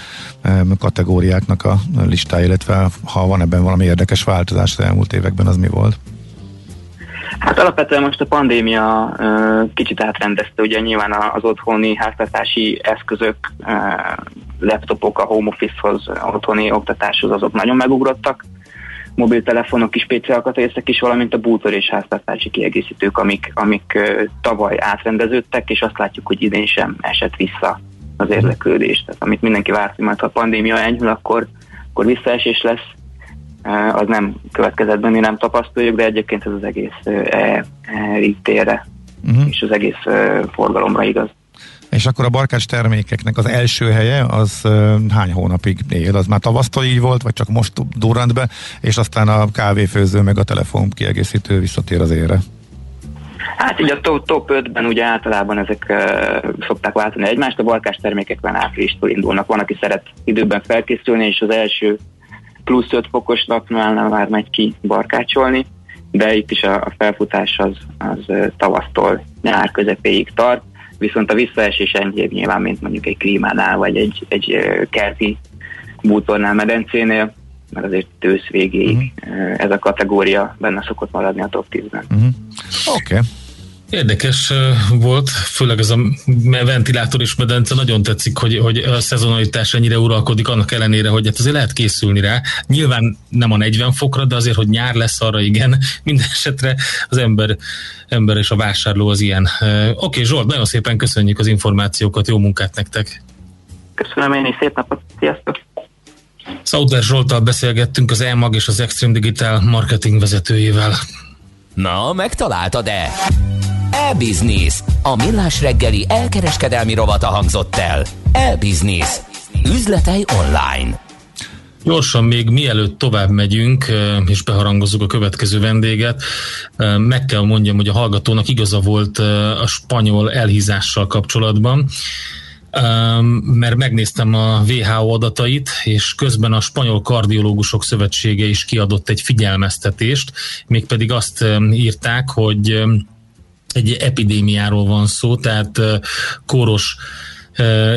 kategóriáknak a listája, illetve ha van ebben valami érdekes változás az elmúlt években, az mi volt? Hát alapvetően most a pandémia kicsit átrendezte, ugye nyilván az otthoni háztartási eszközök, laptopok a home office-hoz, otthoni oktatáshoz azok nagyon megugrottak. mobiltelefonok is, PC alkatrészek is, valamint a bútor és háztartási kiegészítők, amik, amik tavaly átrendeződtek, és azt látjuk, hogy idén sem esett vissza az érdeklődés. Tehát amit mindenki várt, hogy majd ha a pandémia enyhül, akkor, akkor visszaesés lesz, az nem következett be, mi nem tapasztaljuk, de egyébként ez az egész e, e, Mhm. és az egész forgalomra igaz. És akkor a barkács termékeknek az első helye az hány hónapig él? Az már tavasztól így volt, vagy csak most durrant be, és aztán a kávéfőző meg a telefon kiegészítő visszatér az ére? Hát így a top, top 5-ben ugye általában ezek uh, szokták váltani egymást, a barkás termékekben áprilistól indulnak. Van, aki szeret időben felkészülni, és az első plusz 5 fokos napnál már megy ki barkácsolni, de itt is a, a felfutás az, az tavasztól nyár közepéig tart, viszont a visszaesés enyhébb nyilván, mint mondjuk egy klímánál, vagy egy, egy kerti bútornál, medencénél, mert azért ősz végéig uh, ez a kategória benne szokott maradni a top 10-ben. Uh-huh. Oké. Okay. Érdekes volt, főleg ez a ventilátor és medence, nagyon tetszik, hogy, hogy a szezonalitás ennyire uralkodik, annak ellenére, hogy hát azért lehet készülni rá. Nyilván nem a 40 fokra, de azért, hogy nyár lesz arra, igen. <laughs> Minden esetre az ember, ember és a vásárló az ilyen. Oké, okay, Zsolt, nagyon szépen köszönjük az információkat, jó munkát nektek! Köszönöm én is, szép napot, sziasztok! Szauder Zsoltal beszélgettünk az EMAG és az Extreme Digital marketing vezetőjével. Na, megtaláltad-e? E-Business. A millás reggeli elkereskedelmi rovata hangzott el. E-Business. Üzletei online. Gyorsan még mielőtt tovább megyünk, és beharangozzuk a következő vendéget, meg kell mondjam, hogy a hallgatónak igaza volt a spanyol elhízással kapcsolatban, mert megnéztem a WHO adatait, és közben a Spanyol Kardiológusok Szövetsége is kiadott egy figyelmeztetést, mégpedig azt írták, hogy egy epidémiáról van szó, tehát kóros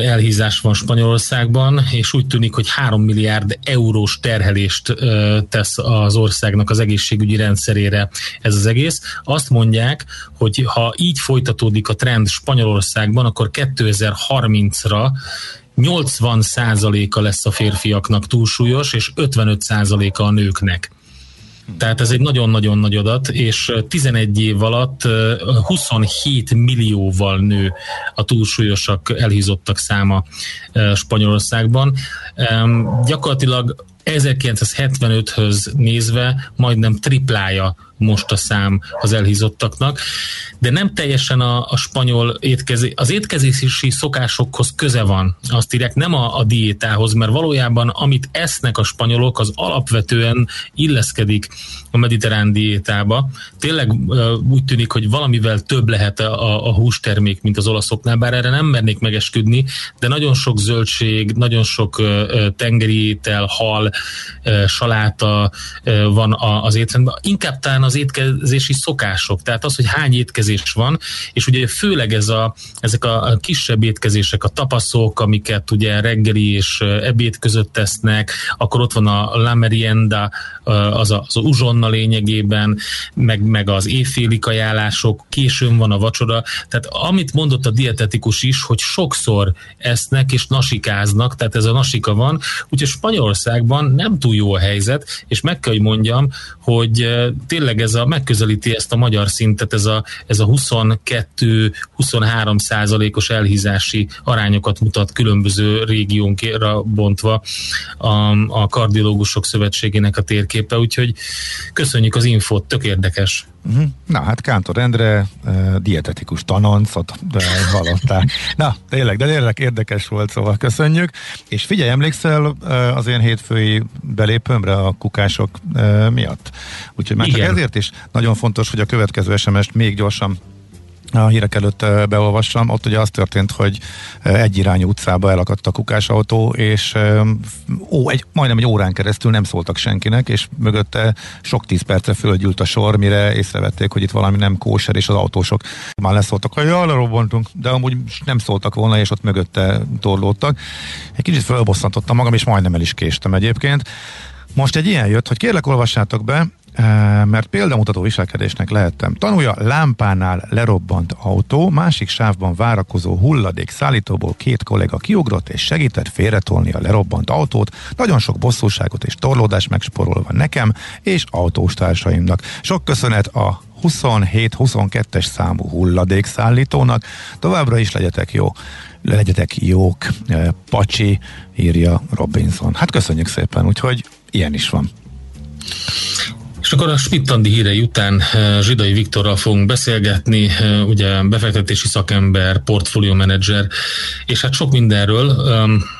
elhízás van Spanyolországban, és úgy tűnik, hogy 3 milliárd eurós terhelést tesz az országnak az egészségügyi rendszerére ez az egész. Azt mondják, hogy ha így folytatódik a trend Spanyolországban, akkor 2030-ra 80%-a lesz a férfiaknak túlsúlyos, és 55%-a a nőknek. Tehát ez egy nagyon-nagyon nagy adat, és 11 év alatt 27 millióval nő a túlsúlyosak, elhízottak száma Spanyolországban. Gyakorlatilag 1975-höz nézve majdnem triplája most a szám az elhízottaknak, de nem teljesen a, a spanyol étkezés, az étkezési szokásokhoz köze van, azt írják, nem a, a diétához, mert valójában amit esznek a spanyolok, az alapvetően illeszkedik a mediterrán diétába. Tényleg úgy tűnik, hogy valamivel több lehet a, a hústermék, mint az olaszoknál, bár erre nem mernék megesküdni, de nagyon sok zöldség, nagyon sok tengeri étel, hal, saláta van az étrendben. Inkább talán az étkezési szokások, tehát az, hogy hány étkezés van, és ugye főleg ez a, ezek a kisebb étkezések, a tapaszok, amiket ugye reggeli és ebéd között tesznek, akkor ott van a la merienda, az a, az a uzsonna lényegében, meg, meg az éjféli kajálások, későn van a vacsora, tehát amit mondott a dietetikus is, hogy sokszor esznek és nasikáznak, tehát ez a nasika van, úgyhogy Spanyolországban nem túl jó a helyzet, és meg kell, hogy mondjam, hogy tényleg ez a, megközelíti ezt a magyar szintet, ez a, ez a 22-23 százalékos elhízási arányokat mutat különböző régiónkra bontva a, a kardiológusok szövetségének a térképe, úgyhogy köszönjük az infót, tök érdekes. Uh-huh. Na hát Kántor Endre, uh, dietetikus tanoncot hallottál. Na, tényleg, de tényleg érdekes volt, szóval köszönjük. És figyelj, emlékszel uh, az én hétfői belépőmre a kukások uh, miatt? Úgyhogy már csak ezért is nagyon fontos, hogy a következő SMS-t még gyorsan a hírek előtt beolvassam, ott ugye az történt, hogy egyirányú utcába elakadt a kukásautó, és ó, egy, majdnem egy órán keresztül nem szóltak senkinek, és mögötte sok tíz percre fölgyűlt a sor, mire észrevették, hogy itt valami nem kóser, és az autósok már leszóltak, hogy jaj, lerobbantunk, de amúgy nem szóltak volna, és ott mögötte torlódtak. Egy kicsit fölbosszantottam magam, és majdnem el is késtem egyébként. Most egy ilyen jött, hogy kérlek olvassátok be, mert példamutató viselkedésnek lehettem. Tanulja lámpánál lerobbant autó, másik sávban várakozó hulladék szállítóból két kollega kiugrott és segített félretolni a lerobbant autót, nagyon sok bosszúságot és torlódást megsporolva nekem és autóstársaimnak. Sok köszönet a 27-22-es számú hulladékszállítónak. Továbbra is legyetek jó, legyetek jók, Pacsi, írja Robinson. Hát köszönjük szépen, úgyhogy ilyen is van. És akkor a Spittandi hírei után eh, Zsidai Viktorral fogunk beszélgetni, eh, ugye befektetési szakember, portfólió menedzser, és hát sok mindenről.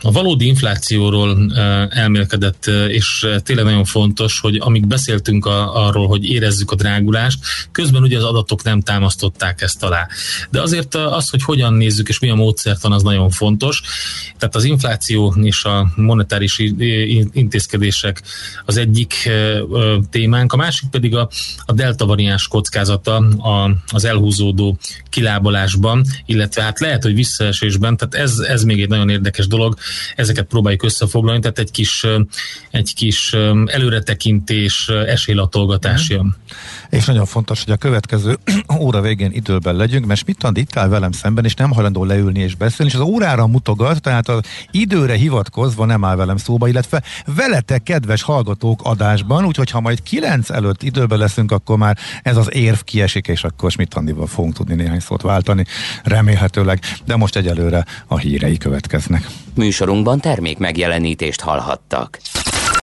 A valódi inflációról eh, elmélkedett, és tényleg nagyon fontos, hogy amíg beszéltünk a, arról, hogy érezzük a drágulást, közben ugye az adatok nem támasztották ezt alá. De azért az, hogy hogyan nézzük és mi a módszertan, az nagyon fontos. Tehát az infláció és a monetáris intézkedések az egyik témánk, a másik pedig a, a delta variáns kockázata a, az elhúzódó kilábalásban, illetve hát lehet, hogy visszaesésben, tehát ez, ez még egy nagyon érdekes dolog, ezeket próbáljuk összefoglalni, tehát egy kis, egy kis előretekintés, esélylatolgatás jön. Mm. És nagyon fontos, hogy a következő <clears throat> óra végén időben legyünk, mert Smitland itt áll velem szemben, és nem hajlandó leülni és beszélni, és az órára mutogat, tehát az időre hivatkozva nem áll velem szóba, illetve veletek, kedves hallgatók adásban, úgyhogy ha majd 9 előtt időben leszünk, akkor már ez az érv kiesik, és akkor Smitlandival fogunk tudni néhány szót váltani, remélhetőleg, de most egyelőre a hírei következnek. Műsorunkban termék megjelenítést hallhattak.